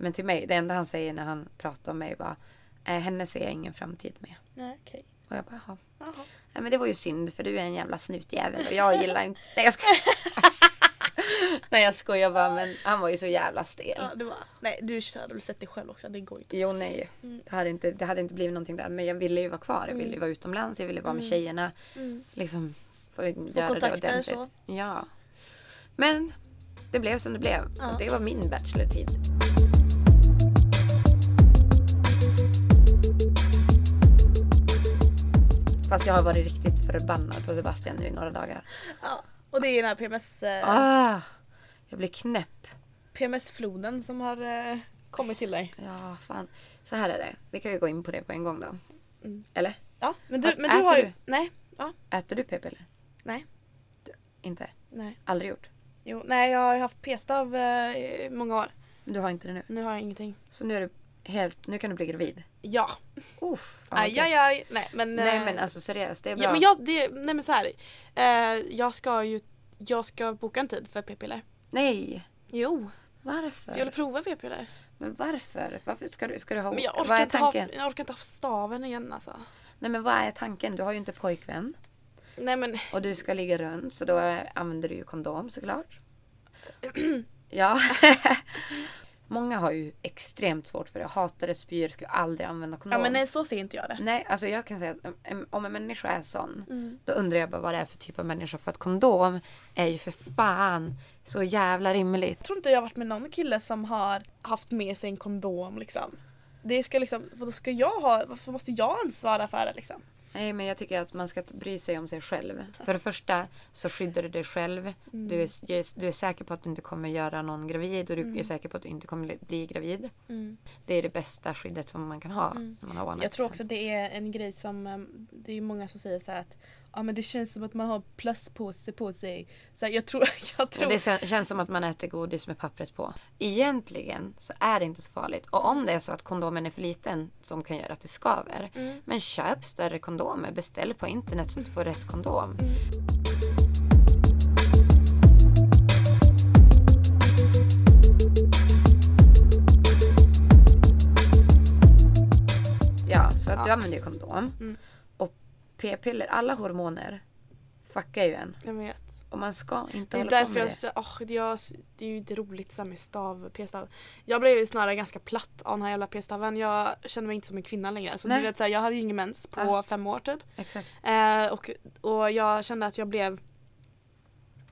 Men till mig, det enda han säger när han pratar om mig var eh, henne ser jag ingen framtid med. Nej okej. Och jag bara, jaha. Nej men det var ju synd för du är en jävla snutjävel och jag gillar inte... Nej jag skojar. Nej jag skojar bara men han var ju så jävla stel. Ja, det var... Nej du hade väl sett det själv också, det går inte. Jo nej. Det hade, inte, det hade inte blivit någonting där. Men jag ville ju vara kvar. Jag ville ju vara utomlands. Jag ville vara med tjejerna. Mm. Liksom få göra det kontakter, så. Ja. Men det blev som det blev. Ja. Det var min bachelortid. Fast jag har varit riktigt förbannad på Sebastian nu i några dagar. Ja. Och det är den här PMS, eh, Ah, jag blir knäpp. PMS-floden som har eh, kommit till dig. Ja, fan. Så här är det. Vi kan ju gå in på det på en gång då. Mm. Eller? Ja, men du, Ä- men du äter har ju... du? Nej. Ja. Äter du p-piller? Nej. Inte? Nej. Aldrig gjort? Jo, nej jag har ju haft p-stav eh, i många år. Men du har inte det nu? Nu har jag ingenting. Så nu är du helt... Nu kan du bli gravid? Ja. Uff, Aj, aj, aj. Nej men... Nej eh, men alltså seriöst, det är bra. Ja, men jag, det, nej men så här. Eh, jag ska ju jag ska boka en tid för p-piller. Nej! Jo, Varför? jag vill prova p-piller. Men varför? Varför ska du, ska du ha... Men jag orkar, inte ha, jag orkar inte ha staven igen alltså. Nej men vad är tanken? Du har ju inte pojkvän. Nej men Och du ska ligga runt så då använder du ju kondom såklart. ja. Många har ju extremt svårt för det. Hatar det, spyr, skulle aldrig använda Ja kondom. men nej så ser inte jag det. Nej, alltså jag kan säga att em, om en människa är sån, Mm. då undrar jag bara vad det är för typ av människa. För att kondom är ju för fan så jävla rimligt. Jag tror inte jag har varit med någon kille som har haft med sig en kondom liksom. Det ska liksom, vad ska jag ha, varför måste jag ansvara för det liksom? Nej, men jag tycker att man ska bry sig om sig själv. För det första så skyddar du dig själv. Mm. Du, är, du är säker på att du inte kommer göra någon gravid och du är säker på att du inte kommer bli gravid. Mm. Det är det bästa skyddet som man kan ha. När man har Jag tror också det är en grej som, um, det är många som säger så här att ja men det känns som att man har plastpåse på sig. Så här, jag tror, jag Ja, tror det kän- känns som att man äter godis med pappret på. Egentligen så är det inte så farligt. Och om det är så att kondomen är för liten som kan göra att det skaver. Mm. Men köp större kondomer. Beställ på internet så att du får rätt kondom. Mm. Ja, så att du Ja. använder ju kondom. Mm. P-piller, alla hormoner fuckar ju en. jag vet. Och man ska inte Det är hålla därför på med jag, det. det, jag, det är ju inte roligt så med stav, p-stav. Jag blev ju snarare ganska platt av den här jävla p-staven. Jag kände mig inte som en kvinna längre. Så Nej. du vet, så här, jag hade ju ingen mens på Ja. fem år typ. Exakt. Eh, och, och jag kände att jag blev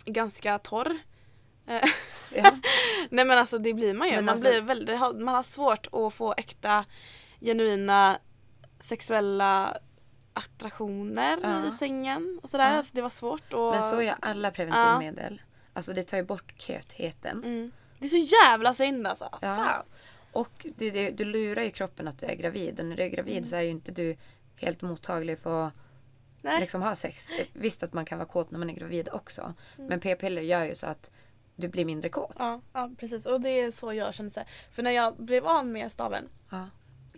ganska torr. Eh, Ja. Nej men alltså det blir man ju. Men man, alltså- blir väldigt, man har svårt att få äkta genuina sexuella attraktioner Ja. i sängen och sådär. Ja. Alltså det var svårt. Och, Men så gör alla preventivmedel. Alltså det tar ju bort kötheten. mm. Det är så jävla synd alltså. Ja. Fan. Och du, du, du lurar ju kroppen att du är gravid. Och när du är gravid så är ju inte du helt mottaglig för att Nej. liksom ha sex. Visst att man kan vara kåt när man är gravid också. Men p-piller gör ju så att du blir mindre kåt. Ja, ja precis och det är så jag kände så här. För när jag blev av med staven Ja.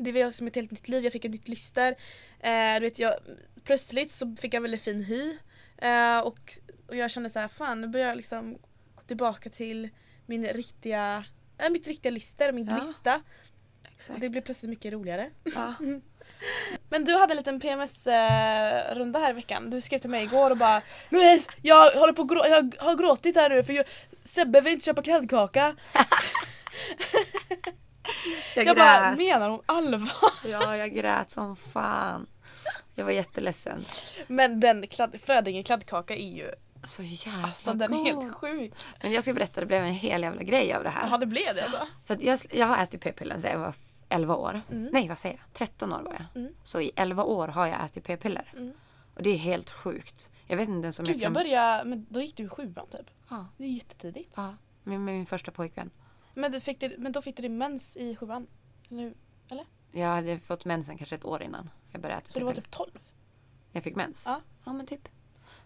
Det var som ett helt nytt liv, jag fick ett nytt lyster. Eh, du vet, jag, plötsligt så fick jag väldigt fin hy. Eh, och, och jag kände så här, fan nu börjar jag liksom gå tillbaka till min riktiga, äh, mitt riktiga lyster, min Ja. glista. Och Exakt. det blev plötsligt mycket roligare. Ja. Men du hade en liten PMS-runda här i veckan. Du skrev till mig igår och bara Louise, jag håller på grå- jag har gråtit här nu för jag, Sebbe vill inte köpa kladdkaka. Jag, Jag bara, menar hon allvar? Ja, jag grät som fan. Jag var jätteledsen. Men den kladd, Frödinge kladdkaka är ju, Så jävla alltså den är god. helt sjuk. Men jag ska berätta, det blev en hel jävla grej av det här. Jaha det blev det alltså? För jag, jag har ätit p-piller sedan jag var 11 år. Mm. Nej, vad säger jag? 13 år var jag. Mm. Så i 11 år har jag ätit p-piller. Mm. Och det är helt sjukt. Jag vet inte ens om Gud jag jag kan... började, men då gick du i sjuan typ. Ja, Det är jättetidigt. ja. Med, med min första pojkvän. Men, du fick det, men då fick du din mens i sjuan? Eller hur? Jag hade fått mensen kanske ett år innan jag började äta Så du var typ 12? Jag fick mens? Ja. Ja, men typ.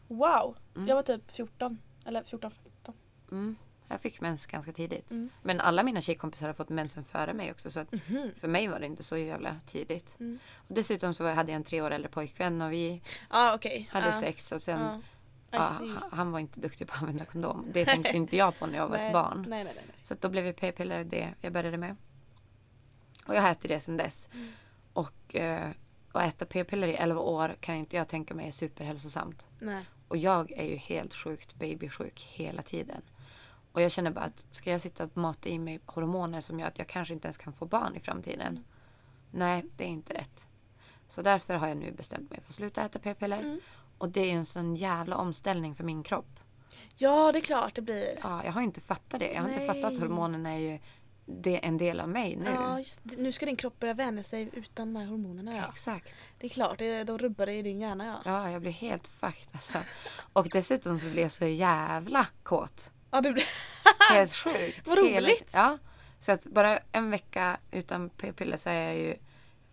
Wow! Mm. Jag var typ 14. Eller 14, 15. Mm. Jag fick mens ganska tidigt. Mm. Men alla mina tjejkompisar har fått mensen före mig också. Så Mhm. för mig var det inte så jävla tidigt. Mm. Och dessutom så hade jag en tre år äldre pojkvän och vi Ja okej. hade Ja. sex. Och sen, Ja. Ja, han- var inte duktig på att använda kondom. Det tänkte inte jag på när jag var Nej, ett barn. Nej nej. Så då blev ju p-piller det jag började med. Och jag har ätit det sedan dess. Mm. Och eh, att äta p-piller i 11 år kan inte jag tänka mig är superhälsosamt. Och jag är ju helt sjukt babysjuk hela tiden. Och jag känner bara att ska jag sitta och mata i mig hormoner som gör att jag kanske inte ens kan få barn i framtiden. Mm. Nej, det är inte rätt. Så därför har jag nu bestämt mig för att sluta äta p-piller. Mm. Och det är ju en sån jävla omställning för min kropp. Ja det är klart det blir. Ja, jag har inte fattat det. Jag har inte Nej. fattat att hormonerna är ju det, en del av mig nu. Ja, just. Nu ska din kropp börja vänja sig utan de här hormonerna ja. Exakt. Det är klart, det, då rubbar det i din hjärna ja. Ja, jag blir helt fucked alltså. Och dessutom så blir jag så jävla kåt. Ja det blir... Helt sjukt. Vad roligt. Ja. Så att bara en vecka utan p-piller så är jag ju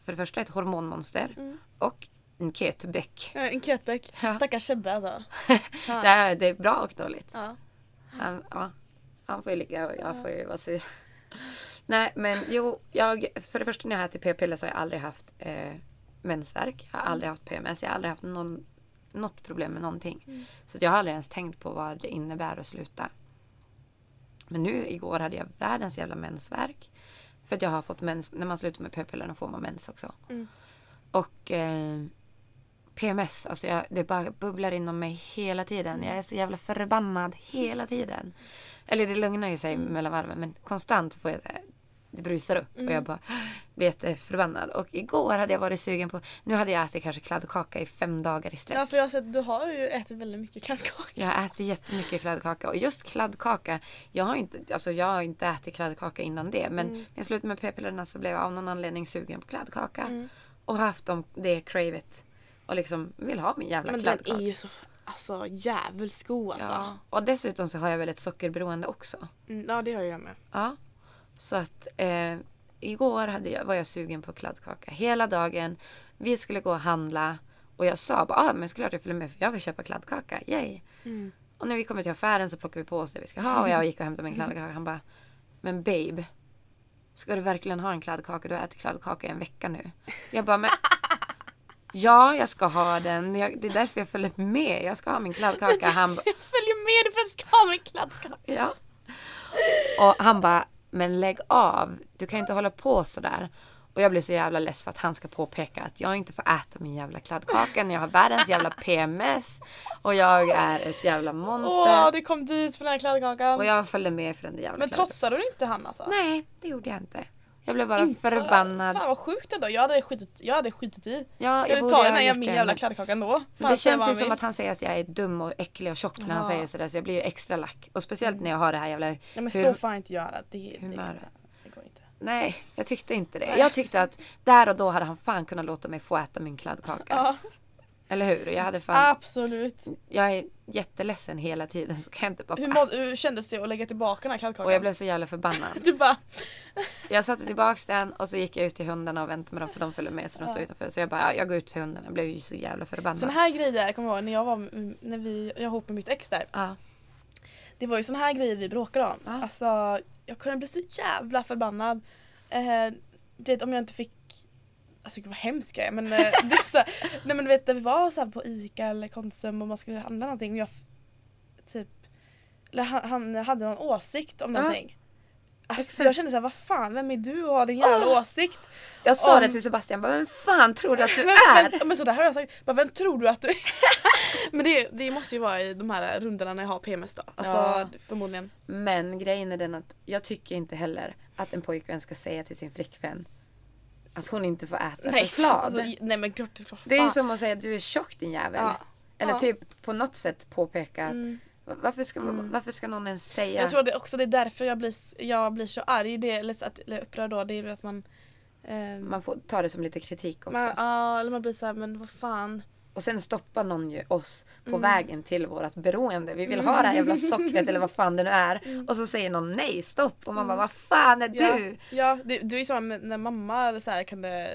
för det första ett hormonmonster Mm. och en ketbeck. Ja, En kötbäck. Ja. Stackars Sebbe alltså. Det är, det är bra och dåligt. Ja. Han, ja, han får ju ligga och jag får ju vara sur. Nej men jo, jag, för det första när jag ätit p-piller så har jag aldrig haft eh, mensvärk. Jag har aldrig haft PMS. Jag har aldrig haft någon, något problem med någonting. Mm. Så jag har aldrig ens tänkt på vad det innebär att sluta. Men nu igår hade jag världens jävla mensvärk. För att jag har fått mens. När man slutar med p-pillerna får man mens också. Mm. Och eh, PMS, alltså jag, det bara bubblar inom mig hela tiden. Jag är så jävla förbannad hela tiden. Eller det lugnar ju sig mellan varven men konstant får jag det brusar upp och jag bara blir jätteförbannad. Och igår hade jag varit sugen på, nu hade jag ätit kanske kladdkaka i fem dagar i sträck. ja för jag har sett, du har ju ätit väldigt mycket kladdkaka. Jag har ätit jättemycket kladdkaka och just kladdkaka, jag har inte, alltså jag har inte ätit kladdkaka innan det men Mm. när jag slutade med p-pillerna så blev jag av någon anledning sugen på kladdkaka. Mm. Och haft det cravet och liksom vill ha min jävla Men den är ju så alltså djävulskt god alltså. Ja. Och dessutom så har jag väl ett sockerberoende också. Mm, ja det har jag med. Ja. Så att eh, igår hade jag, var jag sugen på kladdkaka hela dagen. Vi skulle gå och handla och jag sa bara ah, men klart jag följer med för jag vill köpa kladdkaka. Yay! Mm. Och när vi kommer till affären så plockar vi på oss det vi ska ha och jag gick och hämtade min kladdkaka. Han bara Men babe. Ska du verkligen ha en kladdkaka? Du har ätit kladdkaka i en vecka nu. Jag bara men Ja, jag ska ha den. Jag, det är därför jag följer med. Jag ska ha min kladdkaka. Han, Jag följer med dig för att jag ska ha min kladdkaka. Ja. Och han bara, men lägg av. Du kan inte hålla på sådär. Och jag blir så jävla less för att han ska påpeka att jag inte får äta min jävla kladdkaka när jag har världens jävla PMS. Och jag är ett jävla Åh, monster. du kom dit för den här kladdkakan. Och jag följde med för den där jävla Men kladdkakan. trotsade du inte han alltså? Nej, det gjorde jag inte. Jag blev bara förbannad. Fan vad sjukt ändå. Jag hade skitit, jag hade skitit i. Ja, Jag hade borde tagit den här min det, jävla kladdkaka ändå. Men det känns ju som att att han säger att jag är dum och äcklig och tjock när han säger sådär. Så jag blir ju extra lack. Och speciellt när jag har det här jävla Nej men hur- så får jag inte göra. Det, det, humöret. det går inte. Nej, jag tyckte inte det. Jag tyckte att där och då hade han fan kunnat låta mig få äta min kladdkaka. Ja, Eller hur? Jag hade fan... absolut. Jag är jätteledsen hela tiden så kan jag inte bara... Hur, måd, hur kändes det att lägga tillbaka den här kladdkakan? Och jag blev så jävla förbannad. Du bara, Jag satte tillbaks den och så gick jag ut till hundarna och väntade med dem för de följde med så de stod utanför. Så jag bara, ja, jag går ut till hundarna. Jag blev ju så jävla förbannad. sån här grejer kommer jag ihåg när jag var när vi, jag var ihop med mitt ex där. Ja. Det var ju såna här grejer vi bråkade om. Ja. Alltså jag kunde bli så jävla förbannad. Eh, du vet om jag inte fick Alltså gud vad hemskt jag är men eh, det är så här, Nej men du vet när vi var så här på Ica eller Konsum och man skulle handla någonting och jag typ Eller han, han hade någon åsikt om någonting. Alltså, jag kände såhär, vad fan, vem är du och har din jävla Åh. åsikt? Jag sa Om- det till Sebastian, bara, vem fan tror du att du är? men, men sådär har jag sagt, bara, vem tror du att du är? men det, det måste ju vara i de här rundorna när jag har PMS då. Alltså Ja. förmodligen. Men grejen är den att jag tycker inte heller att en pojkvän ska säga till sin flickvän att hon inte får äta Nej, choklad. alltså, nej men klart, klart det är ju som att säga att du är tjock din jävel. Ja. Eller Ja. typ på något sätt påpeka Mm. varför, ska, varför ska någon ens säga? Jag tror det också det är därför jag blir, jag blir så arg, det, eller, så att, eller upprörd då, det är att man ehm, Man får ta det som lite kritik också. ja, eller man blir såhär, men vad fan. Och sen stoppar någon ju oss på Mm. vägen till vårt beroende. Vi vill ha det här jävla sockret eller vad fan det nu är. Och så säger någon nej, stopp. Och man bara, vad fan är Mm. Ja, du? ja det, det är med, när mamma eller så här, kunde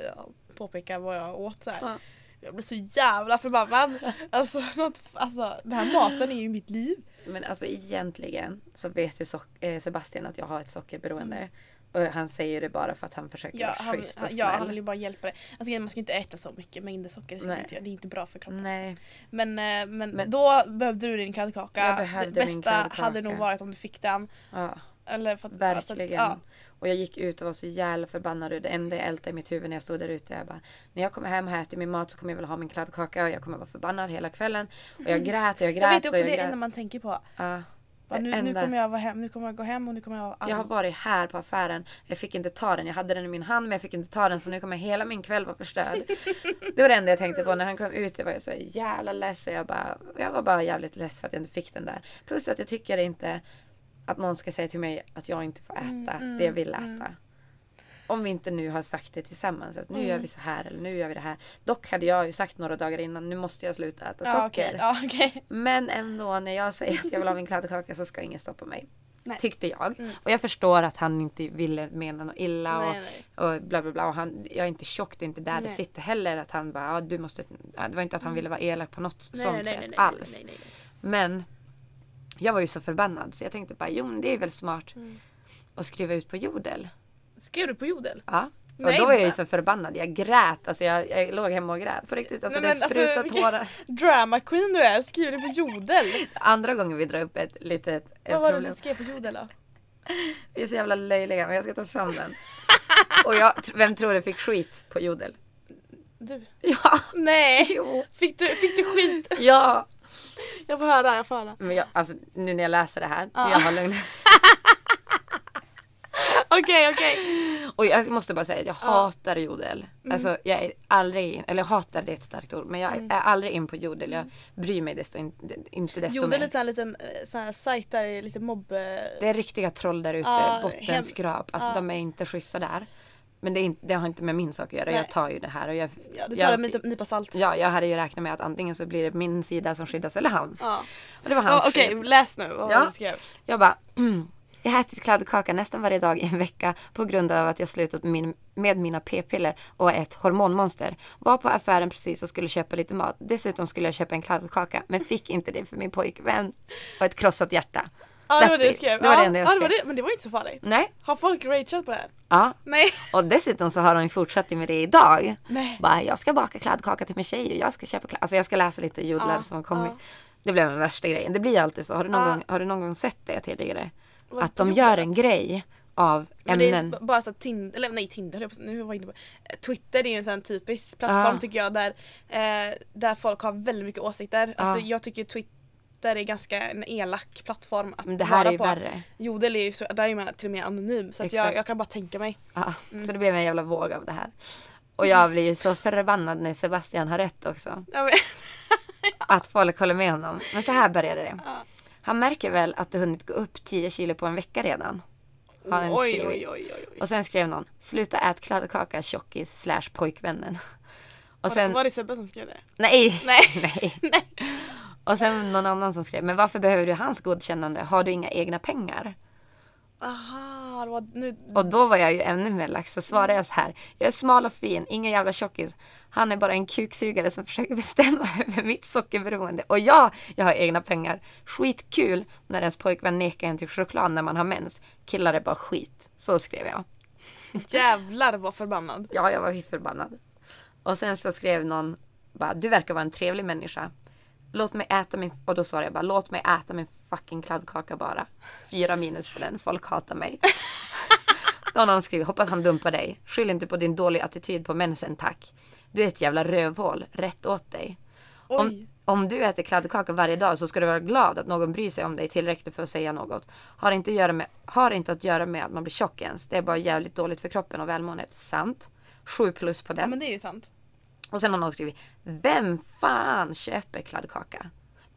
påpeka vad jag åt så. Ja. Jag blir så jävla förbannad. Alltså, något, alltså den här maten är ju mitt liv. Men alltså egentligen så vet ju Sock- eh, Sebastian att jag har ett sockerberoende. Och han säger det bara för att han försöker Ja, vara han, schysst och han, snäll. ja, han vill ju bara hjälpa dig. Alltså, man ska inte äta så mycket mängder socker, det, inte, det är inte bra för kroppen. Nej, Men, eh, men, Men- då behövde du din kladdkaka. Jag behövde det min bästa kladdkaka. hade nog varit om du fick den. ja, Eller för att, verkligen. alltså ja. Och jag gick ut och var så jävla förbannad. Det enda jag ältade i mitt huvud när jag stod där ute. Jag bara, när jag kommer hem och ätit min mat så kommer jag väl ha min kladdkaka. Och jag kommer vara förbannad hela kvällen. Och jag grät och jag grät. Jag vet är och också jag det grät. enda man tänker på. Ja, Det nu, nu kommer jag vara hem, nu kommer jag gå hem och nu kommer jag vara arg. Jag har varit här på affären. Jag fick inte ta den. Jag hade den i min hand men jag fick inte ta den. Så nu kommer hela min kväll vara förstörd. Det var det enda jag tänkte på. När han kom ut jag var jag så jävla ledsen. Jag, bara, jag var bara jävligt less för att jag inte fick den där. Plus att jag tycker inte att någon ska säga till mig att jag inte får äta det jag vill äta. Om vi inte nu har sagt det tillsammans. Att nu gör vi så här eller nu gör vi det här. Dock hade jag ju sagt några dagar innan. Nu måste jag sluta äta ja, socker. okej. Ja, okej. Men ändå när jag säger att jag vill ha min kladdkaka så ska ingen stoppa mig. Nej. Tyckte jag. Och jag förstår att han inte ville mena något illa och, Nej, nej. och bla bla bla. Och han, jag är inte tjock, det är inte där det Nej. sitter heller. Att han bara, du måste... Det var inte att han ville vara elak på något Nej, sånt nej, nej, sätt nej, nej, alls. nej, nej, nej. Men jag var ju så förbannad så jag tänkte bara, jo men det är väl smart Mm. att skriva ut på jodel. Skrev du på jodel? Ja. Och Nej, då var jag ju så förbannad. Jag grät. Alltså jag, jag låg hemma och grät. På riktigt. Alltså Nej, det alltså, sprutade vilken- tårar. Drama queen du är, skriver du på jodel? Andra gången vi drar upp ett litet Vad var det du skrev på jodel då? Vi är så jävla löjliga men jag ska ta fram den. Och jag, vem tror det fick skit på jodel? Du? Ja! Nej! Jo. Fick du, fick du skit? Ja! Jag får höra, jag får höra. Men jag, alltså nu när jag läser det här, Ja. jag har lugn. Okej, okej. Och jag måste bara säga att jag hatar jodel. Mm. Alltså jag är aldrig eller hatar det är ett starkt ord, men jag Mm. är aldrig in på jodel. Jag bryr mig desto in, inte desto Jodel är mer. lite sån här liten eh, sån här sajt där är lite mobb... eh, Det är riktiga troll där ute, Ja, bottenskrap. Alltså hemskt. de är inte schyssta där. Men det, är inte, det har inte med min sak att göra. Nej. Jag tar ju det här och jag... Ja, du tar jag, det med en nypa salt. Ja, jag hade ju räknat med att antingen så blir det min sida som skyddas eller hans. Ja. Och det var hans Ja, Okej, fel. läs nu vad Ja. du skrev. Jag bara, jag har ätit kladdkaka nästan varje dag i en vecka på grund av att jag slutat med, min, med mina p-piller och är ett hormonmonster. Var på affären precis och skulle köpa lite mat. Dessutom skulle jag köpa en kladdkaka men fick inte det för min pojkvän och ett krossat hjärta. Ja det var det skrev. Det var det enda jag ja, det skrev. det. Men det var ju inte så farligt. Nej, Har folk rageat på det här? ja. Nej. Och dessutom så har de fortsatt med det idag. Nej. Bara, jag ska baka kladdkaka till min tjej och jag ska köpa kladd... Alltså jag ska läsa lite jodlar Ja, som har kommit. ja. Det blev den värsta grejen. Det blir alltid så. Har du någon, Ja. gång, har du någon gång sett det tidigare? Vad Att de gör det? en grej av Men det är ämnen. bara så att Tinder, eller nej Tinder, på- nu var jag inne på Twitter är ju en sån typisk plattform Ja. tycker jag där, eh, där folk har väldigt mycket åsikter. Alltså jag tycker Twitter är ganska en elak plattform att Men det här vara är ju på. värre. Jodel är ju så, där är man till och med anonym så att jag, jag kan bara tänka mig. Ja, Mm. Så det blev en jävla våg av det här. Och jag blir ju så förbannad när Sebastian har rätt också. Ja, Att folk håller med honom. Men så här började det. Ja. Han märker väl att det hunnit gå upp 10 kilo på en vecka redan. Har han oj, oj, oj, oj. Och sen skrev någon, sluta ät kladdkaka tjockis slash pojkvännen. Och sen, var det Sebbe som skrev det? nej, Nej. nej. Nej. Och sen någon annan som skrev, men varför behöver du hans godkännande? Har du inga egna pengar? Aha, det var nu. Och då var jag ju ännu mer lax. Så svarade jag så här. Jag är smal och fin, ingen jävla tjockis. Han är bara en kuksugare som försöker bestämma över mitt sockerberoende. Och ja, jag har egna pengar. Skitkul när ens pojkvän nekar en till choklad när man har mens. Killar är bara skit. Så skrev jag. Jävlar vad förbannad. Ja, jag var förbannad. Och sen så skrev någon bara, du verkar vara en trevlig människa. Låt mig äta min... Och då svarade jag bara, låt mig äta min fucking kladdkaka bara. Fyra minus på den, folk hatar mig. Någon annan skriver, hoppas han dumpar dig. Skyll inte på din dåliga attityd på mensen tack. Du är ett jävla rövhål, rätt åt dig. Oj. Om, om du äter kladdkaka varje dag så ska du vara glad att någon bryr sig om dig tillräckligt för att säga något. Har inte, att göra med, har inte att göra med att man blir tjock ens. Det är bara jävligt dåligt för kroppen och välmåendet. Sant. 7 plus på Ja den. men det är ju sant. Och sen har någon skrivit Vem fan köper kladdkaka?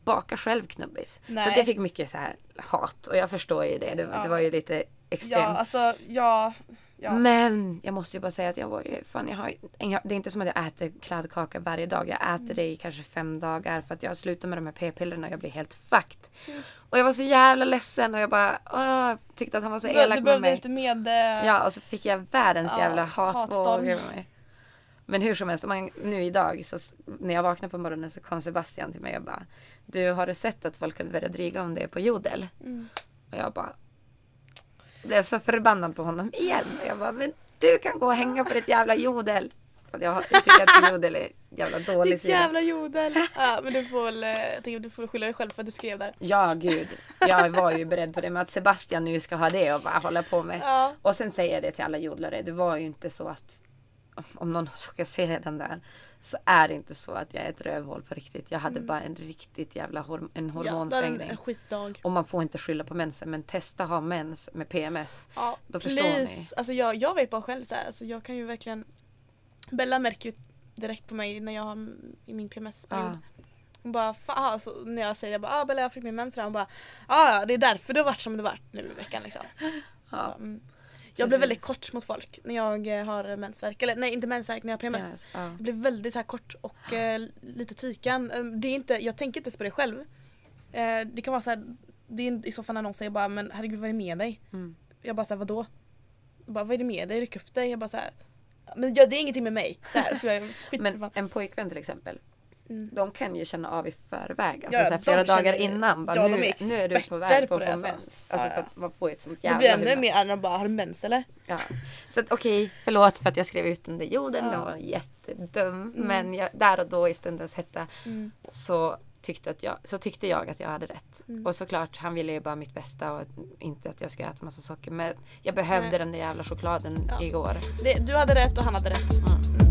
Baka själv knubbis. Så Nej. att jag fick mycket så här hat och jag förstår ju det. Det, var- Ja. det var ju lite extremt. Ja alltså ja. Ja. Men jag måste ju bara säga att jag var ju, fan jag har, det är inte som att jag äter kladdkaka varje dag. Jag äter Mm. det i kanske fem dagar för att jag slutar med de här p-pillerna och jag blir helt fucked. Mm. Och jag var så jävla ledsen och jag bara åh, tyckte att han var så Du, elak du med mig. lite med... eh, Ja och så fick jag världens Ja, jävla hatvåg över mig. Men hur som helst, man, nu idag så när jag vaknade på morgonen så kom Sebastian till mig och bara Du har du sett att folk hade börjat dryga om det på jodel? Mm. Och jag bara blev så förbannad på honom igen. Och jag bara, men du kan gå och hänga på ditt jävla jodel. Jag, tycker att jodel är jävla dålig Ditt sida. jävla jodel. Ja men du får väl, eh, jag tänker, du får skylla dig själv för att du skrev där. Ja gud. Jag var ju beredd på det. Men att Sebastian nu ska ha det och bara hålla på med. Ja. Och sen säger jag det till alla jodlare. Det var ju inte så att om någon ska se den där så är det inte så att jag är ett rövhål på riktigt. Jag hade bara en riktigt jävla horm- en Mm. Ja, det en, hormonsvängning. skitdag. och man får inte skylla på mensen men testa ha mens med PMS. Ja, Då förstår ni. Alltså jag, jag vet bara själv så här, alltså jag kan ju verkligen Bella märker ju direkt på mig när jag har i min PMS-period. Ja. Hon bara, fan, alltså, när jag säger jag bara, ah, Bella jag fick min mens idag." Hon bara, ah, ja det är därför du har varit som du varit nu i veckan liksom. Ja. Mm. Jag blir väldigt kort mot folk när jag eh, har mensvärk. Eller nej inte mensvärk, när jag har PMS. Yes, ja. Jag blir väldigt så här kort och eh, lite tyken. Eh, Det är inte, jag tänker inte ens på det själv. Eh, det kan vara så här, det är i så fall när någon säger bara men herregud vad är det med dig? Mm. Jag bara såhär vadå? Jag bara, vad är det med dig? Ryck upp dig. Jag bara såhär men ja, det är ingenting med mig. Så, här, så jag Men en pojkvän till exempel. Mm. De kan ju känna av i förväg. Alltså Ja, så här, de flera dagar känner- innan. Bara, ja, nu, de är nu är du på väg på att det, få mens. Alltså Ja, för ja. att man får ett sånt Det blir ännu humör. mer när de bara, har du mens eller? Ja. Så att okej, förlåt för att jag skrev ut den där jorden. Ja. Den var jättedum. Men jag, där och då i stundens hetta Mm. så tyckte, att jag, så tyckte jag att jag hade rätt. Mm. Och såklart, han ville ju bara mitt bästa och inte att jag skulle äta massa socker. Men jag behövde Nej. den där jävla chokladen Ja. igår. Det, du hade rätt och han hade rätt.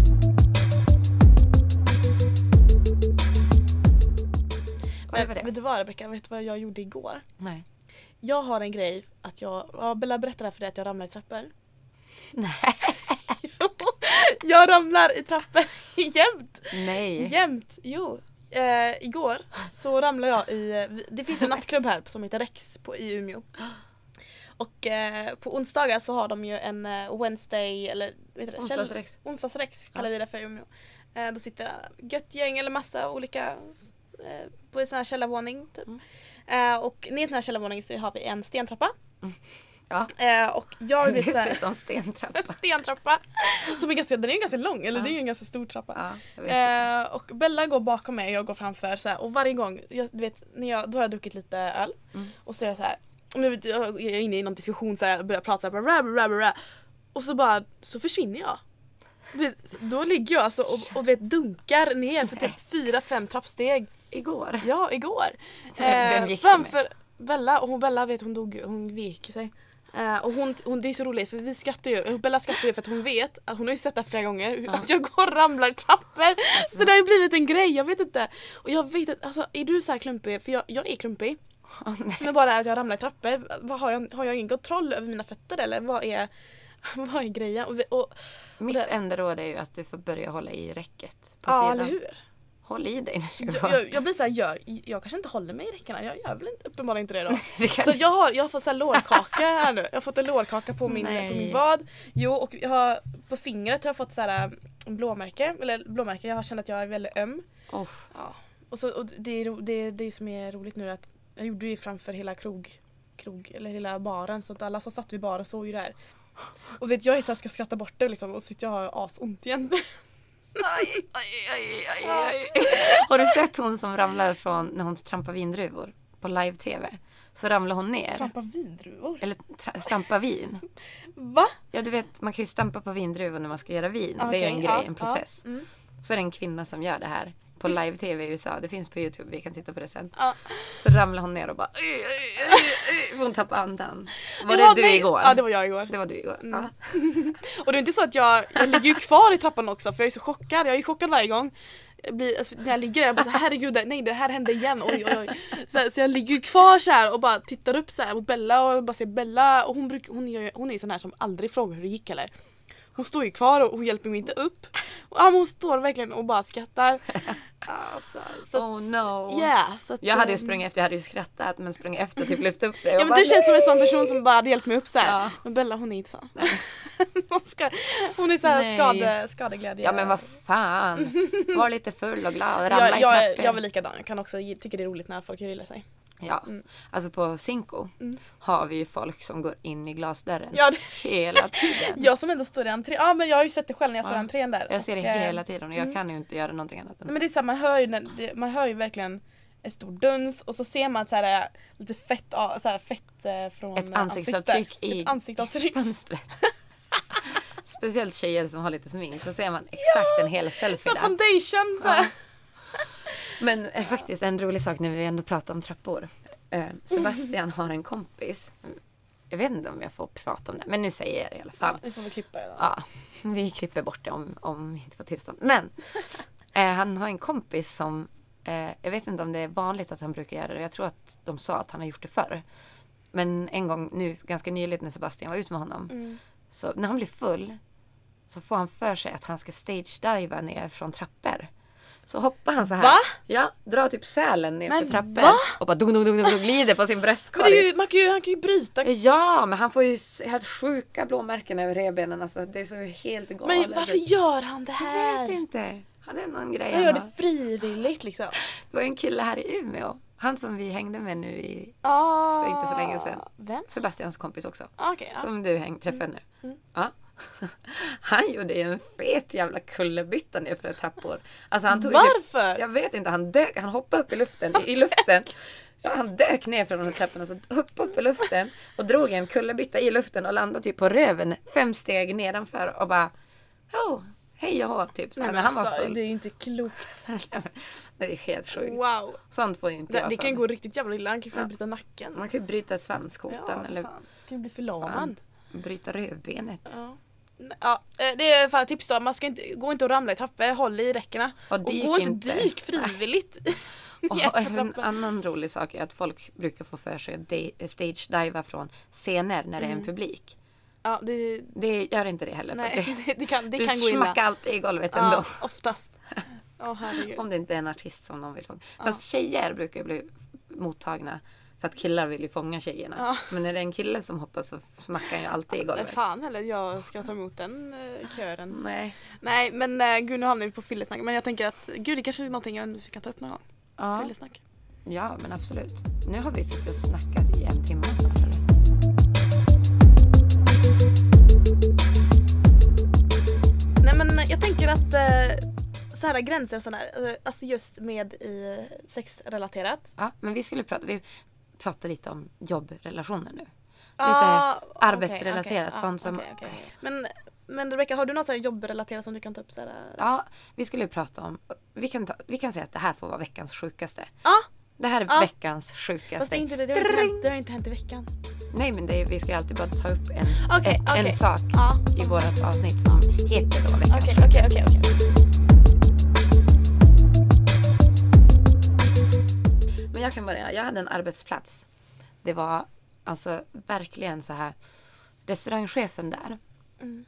Men det. vet du vad Rebecka, vet du vad jag gjorde igår? Nej. Jag har en grej att jag, ja, Bella berättade för dig att jag ramlar i trappor. Nej. jag ramlar i trappor jämt! Nej. Jämt! Jo. Eh, igår så ramlade jag i, det finns en nattklubb här som heter Rex på, i Umeå. Och eh, på onsdagar så har de ju en eh, Wednesday eller vad heter det? Onsdagsrex. Onsdagsrex kallar vi det för i Umeå. Eh, då sitter gött gäng eller massa olika på en sån här källarvåning. Typ. Mm. Eh, och ner till den här källarvåningen så har vi en stentrappa. Ja. Eh, och jag vet såhär, Dessutom stentrappa. stentrappa. Som är ganska, den är ju ganska lång, eller Ja. det är ju en ganska stor trappa. Ja. Eh, och Bella går bakom mig och jag går framför så här, och varje gång, jag, du vet, när jag, då har jag druckit lite öl Mm. och så är jag så här, men vet du, jag är inne i någon diskussion så här, jag börjar prata så här, bra, bra, bra, bra, och så bara så försvinner jag. Vet, då ligger jag alltså och, och vet, dunkar ner för typ fyra, fem trappsteg. Igår. Ja, igår. Eh, framför Bella, och hon, Bella vet hon dog hon vek sig. Eh, och hon, hon, det är så roligt för vi skrattar ju, Bella skrattar ju för att hon vet, att hon har ju sett det flera gånger, Ja. att jag går och ramlar i trappor. Så det har ju blivit en grej, jag vet inte. Och jag vet inte, alltså är du så här klumpig? För jag, jag är klumpig. Nej. Men bara att jag ramlar i trappor, vad, har, jag, har jag ingen kontroll över mina fötter eller vad är, vad är grejen? Och, vi- och, Mitt det- enda råd är ju att du får börja hålla i räcket på ja, sidan. eller hur? Håll i dig Jag, jag, jag blir såhär, jag, jag kanske inte håller mig i räckena, jag gör väl inte- uppenbarligen inte det då. Det kan- Så jag har, jag har fått så här lårkaka här nu. Jag har fått en lårkaka på min, Nej. på min vad. Jo och jag har, på fingret har jag fått så här äh, en blåmärke. Eller blåmärke, jag har känt att jag är väldigt öm. Åh, Ja. Och, så, och det, är, det är det som är roligt nu är att jag gjorde det framför hela krog, krog eller hela baren så att alla som satt vid baren såg ju det här. Och vet jag är så här, ska skratta bort det liksom och sitter jag och har asont igen. Aj, aj, aj, aj, aj. Har du sett hon som ramlar från när hon trampar vindruvor på live-tv? Så ramlar hon ner. Trampa vindruvor. Eller tra- stampa vin. Va? Ja du vet man kan ju stampa på vindruvor när man ska göra vin. det är en grej, ja, en process. Ja. Mm. Så är det en kvinna som gör det här. På live-tv i USA. Det finns på Youtube, vi kan titta på det sen. Ja. Så ramlar hon ner och bara... Hon tappade andan. Var Ja, det du igår? Ja det var jag igår. Det var du igår. Ja. Och det är inte så att jag, jag ligger ju kvar i trappan också för jag är så chockad. Jag är chockad varje gång. Jag blir, alltså, när jag ligger där jag bara så här, herregud det- nej det här hände igen. Oj, oj, oj. Så, så jag ligger ju kvar så här och bara tittar upp så här mot Bella och bara ser Bella och hon, bruk, hon, är, ju- hon är ju sån här som aldrig frågar hur det gick heller. Hon står ju kvar och hon hjälper mig inte upp. Och, ja, hon står verkligen och bara skrattar. Alltså, så Oh no. yeah, så att, Jag hade ju ehm, sprungit efter, jag hade ju skrattat men sprungit efter och typ lyft upp dig. Ja men bara, du känns som en sån person som bara hade hjälpt mig upp så här. Ja. Men Bella hon är inte så. hon, ska, hon är så här Nej. skade, skadeglädje. Ja men vad fan. Var lite full och glad och ramla jag, i jag, trappor. jag väl likadan, jag kan också tycka det är roligt när folk gör illa sig. Ja, alltså på Cinco har vi ju folk som går in i glasdörren Mm. Ja, det- hela tiden. Jag som ändå står i entrén, ja men jag har ju sett det själv när jag står i Ja. entrén där. Jag ser det Och, eh, hela tiden och jag kan ju inte göra någonting annat Nej men det är så här, man hör ju, när, man hör ju verkligen en stor duns och så ser man så här, eh, lite fett, så här, fett eh, från Ett ansiktsavtryck ansiktet. i- Ett ansiktsavtryck. fönstret. Speciellt tjejer som har lite smink så ser man exakt en hel selfie Så där. foundation så här. Men eh, faktiskt en rolig sak när vi ändå pratar om trappor. Eh, Sebastian har en kompis. Jag vet inte om jag får prata om det men nu säger jag det i alla fall. Ja, vi får väl klippa det då. Ja, vi klipper bort det om, om vi inte får tillstånd. Men eh, han har en kompis som, eh, jag vet inte om det är vanligt att han brukar göra det. Jag tror att de sa att han har gjort det förr. Men en gång nu, ganska nyligt när Sebastian var ute med honom. Mm. Så när han blir full så får han för sig att han ska stage-diva ner från trappor. Så hoppar han så här. Va? Ja, drar typ sälen ner Men för trappor. va? Och bara dung, dung, dung, dung, glider på sin Men bröstkorg. är ju, man kan ju, han kan ju bryta. Ja, men han får ju helt sjuka blåmärken över revbenen. Alltså, det är så helt galet. Men varför gör han det Jag här? vet inte. Han är någon grej Han gör det frivilligt liksom. Det var en kille här i Umeå. Han som vi hängde med nu i Ah, För inte så länge sedan. Vem? Sebastians kompis också. Ah, Okej, ja. Som du häng, träffade nu. Mm. Ja. Han gjorde ju en fet jävla kullerbytta ner för trappor. Alltså han tog ju- Varför? Jag vet inte, han dök, han hoppade upp i luften. I, i luften. Ja, han dök ner från de här trapporna, så hoppade upp i luften och drog en kullerbytta i luften och landade typ på röven fem steg nedanför och bara Oh, hej och hå, typ. Så Nej, men han var alltså, full. det är ju inte klokt. det är helt sjukt. Wow. Sånt får inte Det, jag det för kan gå riktigt jävla illa. Han kan ju Ja. bryta nacken. Man kan ju bryta svanskotan Ja, eller fan. Kan ju bli förlamad. bryta rövbenet. Ja. Ja, eh, det är fan ett tips då. Man ska inte, gå inte och ramla i trappor, håll i räckena. Och Och gå inte dyk frivilligt. Och en annan rolig sak är att folk brukar få för sig att stage-diva från scener när det är en Mm. publik. Ja, det, Det gör inte det heller. för nej, det, det, det kan, det du kan gå illa. alltid i golvet ändå. Ja, oftast. Herregud. Om det inte är en artist som de vill fånga. Fast tjejer brukar bli mottagna för att killar vill ju fånga tjejerna. Ja. Men när det är en kille som hoppar så smackar han ju alltid i Nej, golvet. fan heller, jag ska ta emot den uh, kören. Nej. Nej men uh, gud nu hamnar vi på fyllesnack. Men jag tänker att gud det kanske är någonting jag vi kan ta upp någon gång. Ja. Fyllesnack. ja, men absolut. Nu har vi suttit och snackat i en timme snart. Nej men jag tänker att uh, så här gränser och sådär, uh, alltså just med i sexrelaterat. Ja, men vi skulle prata, vi pratar lite om jobbrelationer nu. Lite Ah, okej, arbetsrelaterat, okej, sånt ah, som... okej. Men, men Rebecca, har du något så jobbrelaterat som du kan ta upp? Så här, Ja, vi skulle prata om... Vi kan, ta, vi kan säga att det här får vara veckans sjukaste. Ja, Det här är Ja. veckans sjukaste. fast det, är inte det, det, har inte hänt, det har inte hänt i veckan. Nej, men det vi ska alltid bara ta upp en, en, en sak Ja, i vårt avsnitt som heter då veckans sjukaste. Men jag kan börja. Jag hade en arbetsplats. Det var alltså verkligen så här. Restaurangchefen där Mm.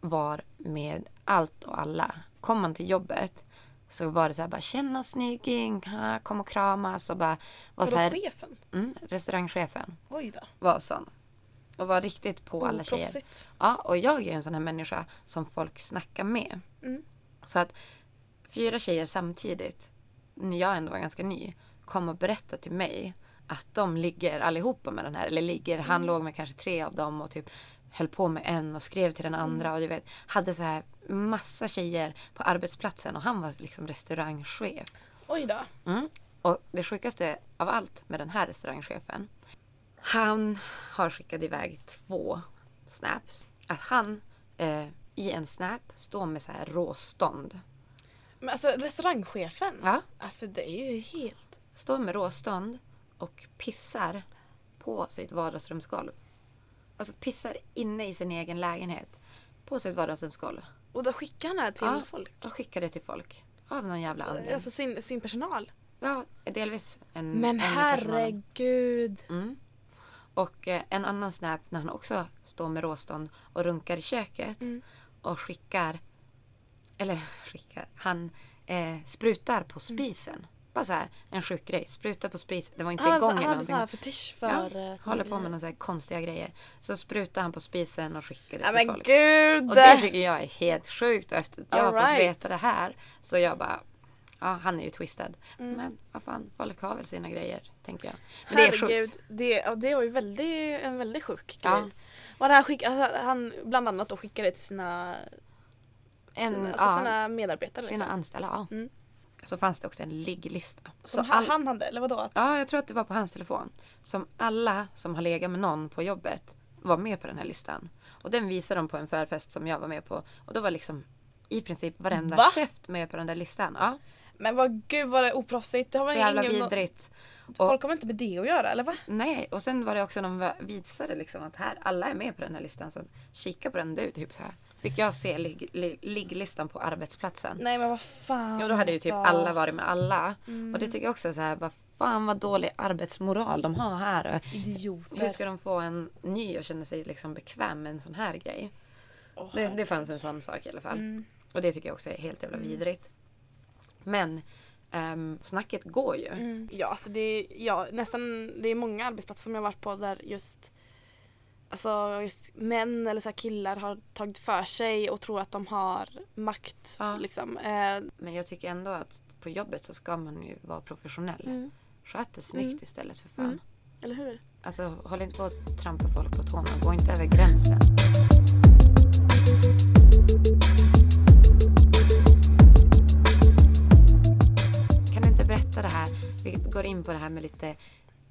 var med allt och alla. Kom man till jobbet så var det så här bara känna snygging, kom och kramas och bara var så Vadå här. chefen? Mm, restaurangchefen Oj då. var sån. Och var riktigt på alla tjejer. Oproffsigt. Ja, och jag är en sån här människa som folk snackar med. Mm. Så att fyra tjejer samtidigt, när jag ändå var ganska ny, kom och berättade till mig att de ligger allihopa med den här. Eller ligger, han låg med kanske tre av dem och typ höll på med en och skrev till den andra. Och du vet, hade så här massa tjejer på arbetsplatsen och han var liksom restaurangchef. Oj då. Mm. Och det sjukaste av allt med den här restaurangchefen. Han har skickat iväg två snaps. Att han eh, i en snap står med så här råstånd. Men alltså restaurangchefen. Ja. Alltså det är ju helt... Står med råstånd och pissar på sitt vardagsrumsgolv. Alltså pissar inne i sin egen lägenhet. På sitt vardagsrumsgolv. Och då skickar han det här till Ja. folk. Och skickar det till folk. Av någon jävla anledning. Alltså sin, sin personal. Ja, delvis en Men en herregud. Mm. Och eh, en annan snap när han också står med råstånd och runkar i köket. Mm. Och skickar, eller skickar, han eh, sprutar på spisen. Bara så här, en sjuk grej. Sprutar på spisen. Det var inte Han igång eller han hade någonting. fetisch för... Ja, eh, håller på med några konstiga grejer. Så sprutar han på spisen och skickar det Ja till men folk. gud! Och det tycker jag är helt sjukt. Och efter att jag har All fått right. veta det här så jag bara Ja, han är ju twistad. Mm. Men vad fan, folk har väl sina grejer, tänker jag. Men det är Herregud, sjukt. det, ja, det var ju väldigt, en väldigt sjuk Ja. grej. Och det här skick, alltså, han bland annat då skickade det till sina, En, sina, alltså ja, sina medarbetare. sina Liksom. anställda, ja. Mm. Så fanns det också en ligglista. Som Så all- han hade, eller vadå? Att, Ja, jag tror att det var på hans telefon. Som alla som har legat med någon på jobbet var med på den här listan. Och den visade de på en förfest som jag var med på. Och då var liksom i princip varenda Va? käft med på den där listan. Ja, Men vad gud vad det är oproffsigt. Det har så man jävla ingen, vidrigt. Folk har inte med det att göra eller va? Nej, och sen var det också någon visade liksom att här, alla är med på den här listan. Så kika på den du, typ så här. Fick jag se ligg- li- ligglistan på arbetsplatsen. Nej men vad fan. Jo, då hade ju typ alltså. alla varit med alla. Mm. Och det tycker jag också är så här, vad fan vad dålig arbetsmoral de har här. Idioter. Hur ska de få en ny och känna sig liksom bekväm med en sån här grej? Åh, Det, det fanns en sån sak i alla fall. Mm. Och det tycker jag också är helt jävla vidrigt. Men um, snacket går ju. Mm. Ja, alltså det är, ja, nästan, det är många arbetsplatser som jag varit på där just Alltså män eller så killar har tagit för sig och tror att de har makt. Ja. Liksom. Eh, Men jag tycker ändå att på jobbet så ska man ju vara professionell. mm. Sköt det snyggt Mm. istället för fan. Mm. Eller hur? Alltså håll inte på att trampa folk på tårna. Gå inte över gränsen. Kan du inte berätta det här? Vi går in på det här med lite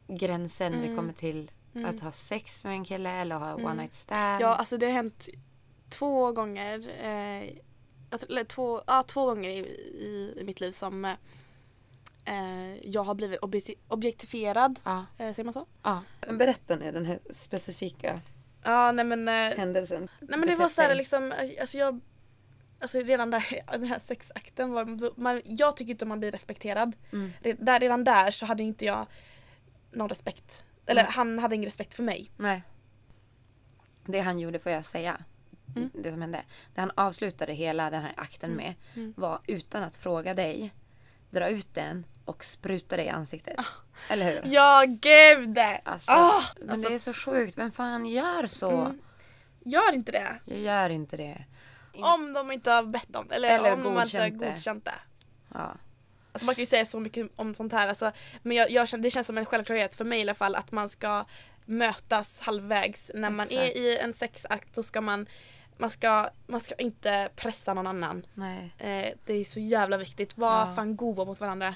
det Mm. kommer till Mm. att ha sex med en kille eller ha Mm. one night stand. Ja, alltså det har hänt två gånger. Eh, eller två, ja, två gånger i, i, i mitt liv som eh, jag har blivit objekti- objektifierad. ja, Eh, säger man så? ja. Men berätta nu den här specifika Ja, nej men, eh, händelsen. nej, men det var så här liksom, alltså jag Alltså redan där, den här sexakten var, man, jag tycker inte man blir respekterad. Mm. Redan där så hade inte jag någon respekt. Eller Nej. han hade ingen respekt för mig. Nej. Det han gjorde får jag säga. Mm. Det som hände. Det han avslutade hela den här akten med Mm. var utan att fråga dig dra ut den och spruta dig i ansiktet. Ah. Eller hur? Ja gud! Alltså, Ah, men alltså, det är så sjukt. Vem fan gör så? Mm. Gör inte det. Jag gör inte det. Om de inte har bett om det. Eller, Eller om de inte har godkänt det. Ja. Alltså man kan ju säga så mycket om sånt här. Alltså, men jag, jag, det känns som en självklarhet för mig i alla fall att man ska mötas halvvägs. När man är i en sexakt så ska man man ska, man ska inte pressa någon annan. Eh, det är så jävla viktigt. Var Ja. fan goda mot varandra.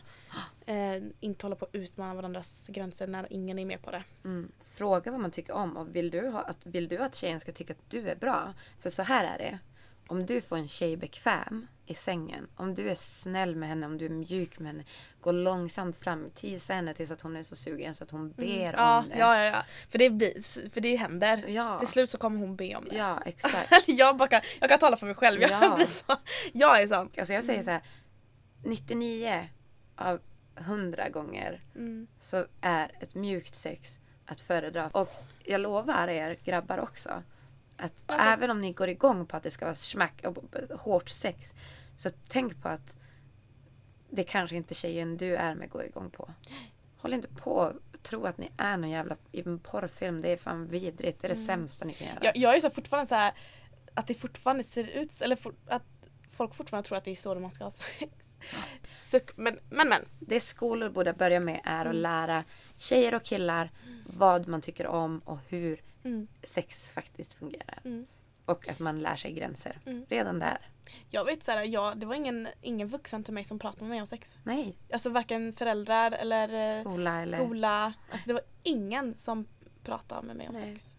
Eh, inte hålla på att utmana varandras gränser när ingen är med på det. Mm. Fråga vad man tycker om och vill du, ha, att, vill du att tjejen ska tycka att du är bra? För så här är det. Om du får en tjej bekväm i sängen, om du är snäll med henne, om du är mjuk med henne, gå långsamt fram, tisa henne tills att hon är så sugen så att hon ber Mm. ja, om det. ja, ja, ja. För det blir, för det händer. Ja. Till slut så kommer hon be om det. Ja, exakt. Jag, bara kan, jag kan tala för mig själv. Jag, Ja. blir så, jag är sån. Alltså jag säger så här, 99 av 100 gånger Mm. så är ett mjukt sex att föredra. Och jag lovar er grabbar också att Ja, tack. även om ni går igång på att det ska vara smack och hårt sex så tänk på att det kanske inte tjejen du är med går igång på. Håll inte på och tro att ni är någon jävla i en porrfilm. Det är fan vidrigt. Det är det sämsta ni kan göra. Jag, jag är så fortfarande så här att det fortfarande ser ut eller for, att folk fortfarande tror att det är så man ska ha sex. Suck, men, men men. Det skolor borde börja med är Mm. att lära tjejer och killar vad man tycker om och hur Mm. sex faktiskt fungerar. Mm. Och att man lär sig gränser. Mm. Redan där. Jag vet så här, jag, det var ingen, ingen vuxen till mig som pratade med mig om sex. Nej. Alltså varken föräldrar eller eh, Skola eller... skola. Alltså det var ingen som pratade med mig om Nej. sex.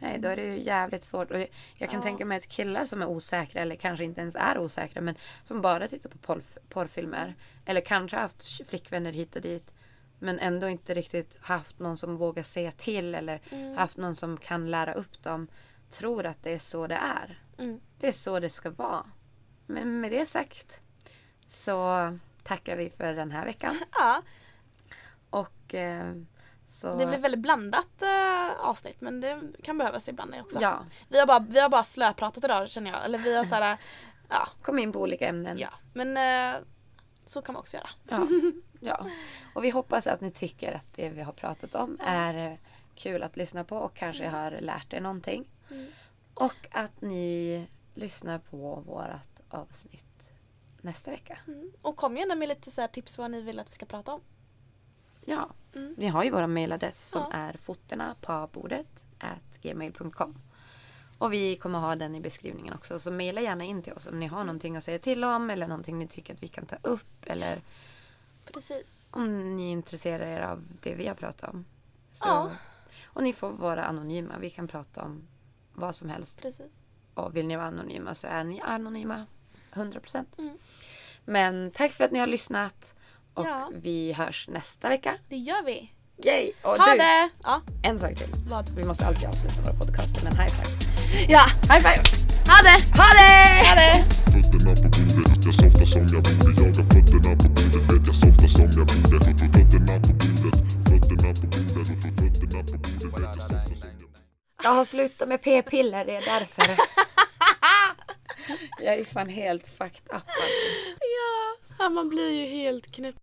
Nej, då är det ju jävligt svårt. Och jag kan Ja. tänka mig att killar som är osäkra eller kanske inte ens är osäkra men som bara tittar på porr, porrfilmer eller kanske haft flickvänner hit och dit men ändå inte riktigt haft någon som vågar säga till eller Mm. haft någon som kan lära upp dem tror att det är så det är. Mm. Det är så det ska vara. Men med det sagt så tackar vi för den här veckan Ja, och eh, så det blir väldigt blandat eh, avsnitt men det kan behövas ibland också. ja, Vi, har bara, vi har bara slöpratat idag känner jag. Eller vi har såhär, ja, kom in på olika ämnen. ja. Men eh, så kan man också göra. Ja, ja. Och vi hoppas att ni tycker att det vi har pratat om är eh, kul att lyssna på och kanske har lärt er någonting. Mm. Och att ni lyssnar på vårt avsnitt nästa vecka. Mm. Och kom gärna med lite så tips vad ni vill att vi ska prata om. Ja, Mm. ni har ju våra mailadress som Ja. är fotona på bordet at gmail.com. Och vi kommer ha den i beskrivningen också. Så mejla gärna in till oss om ni har någonting att säga till om eller någonting ni tycker att vi kan ta upp eller Precis. om ni intresserar er av det vi har pratat om. Så, Ja. Och ni får vara anonyma. Vi kan prata om vad som helst. Precis. Och vill ni vara anonyma så är ni anonyma. 100%. Mm. Men tack för att ni har lyssnat. Och Ja. vi hörs nästa vecka. Det gör vi. Yay! Och Ha du, det! Ja, en sak till. vad? Vi måste alltid avsluta våra podcaster med en high five. Ja, High five! Ha det! Ha det! Ha det! Fötterna på bordet, jag softar som jag borde Jagar fötterna på bordet, vet jag softar som jag borde Fötterna på bordet, fötterna på bordet Fötterna på bordet, vet jag softar som jag borde Jag har slutat med p-piller, det är därför. jag är fan helt fucked up. Alltså. Ja, man blir ju helt knäpp.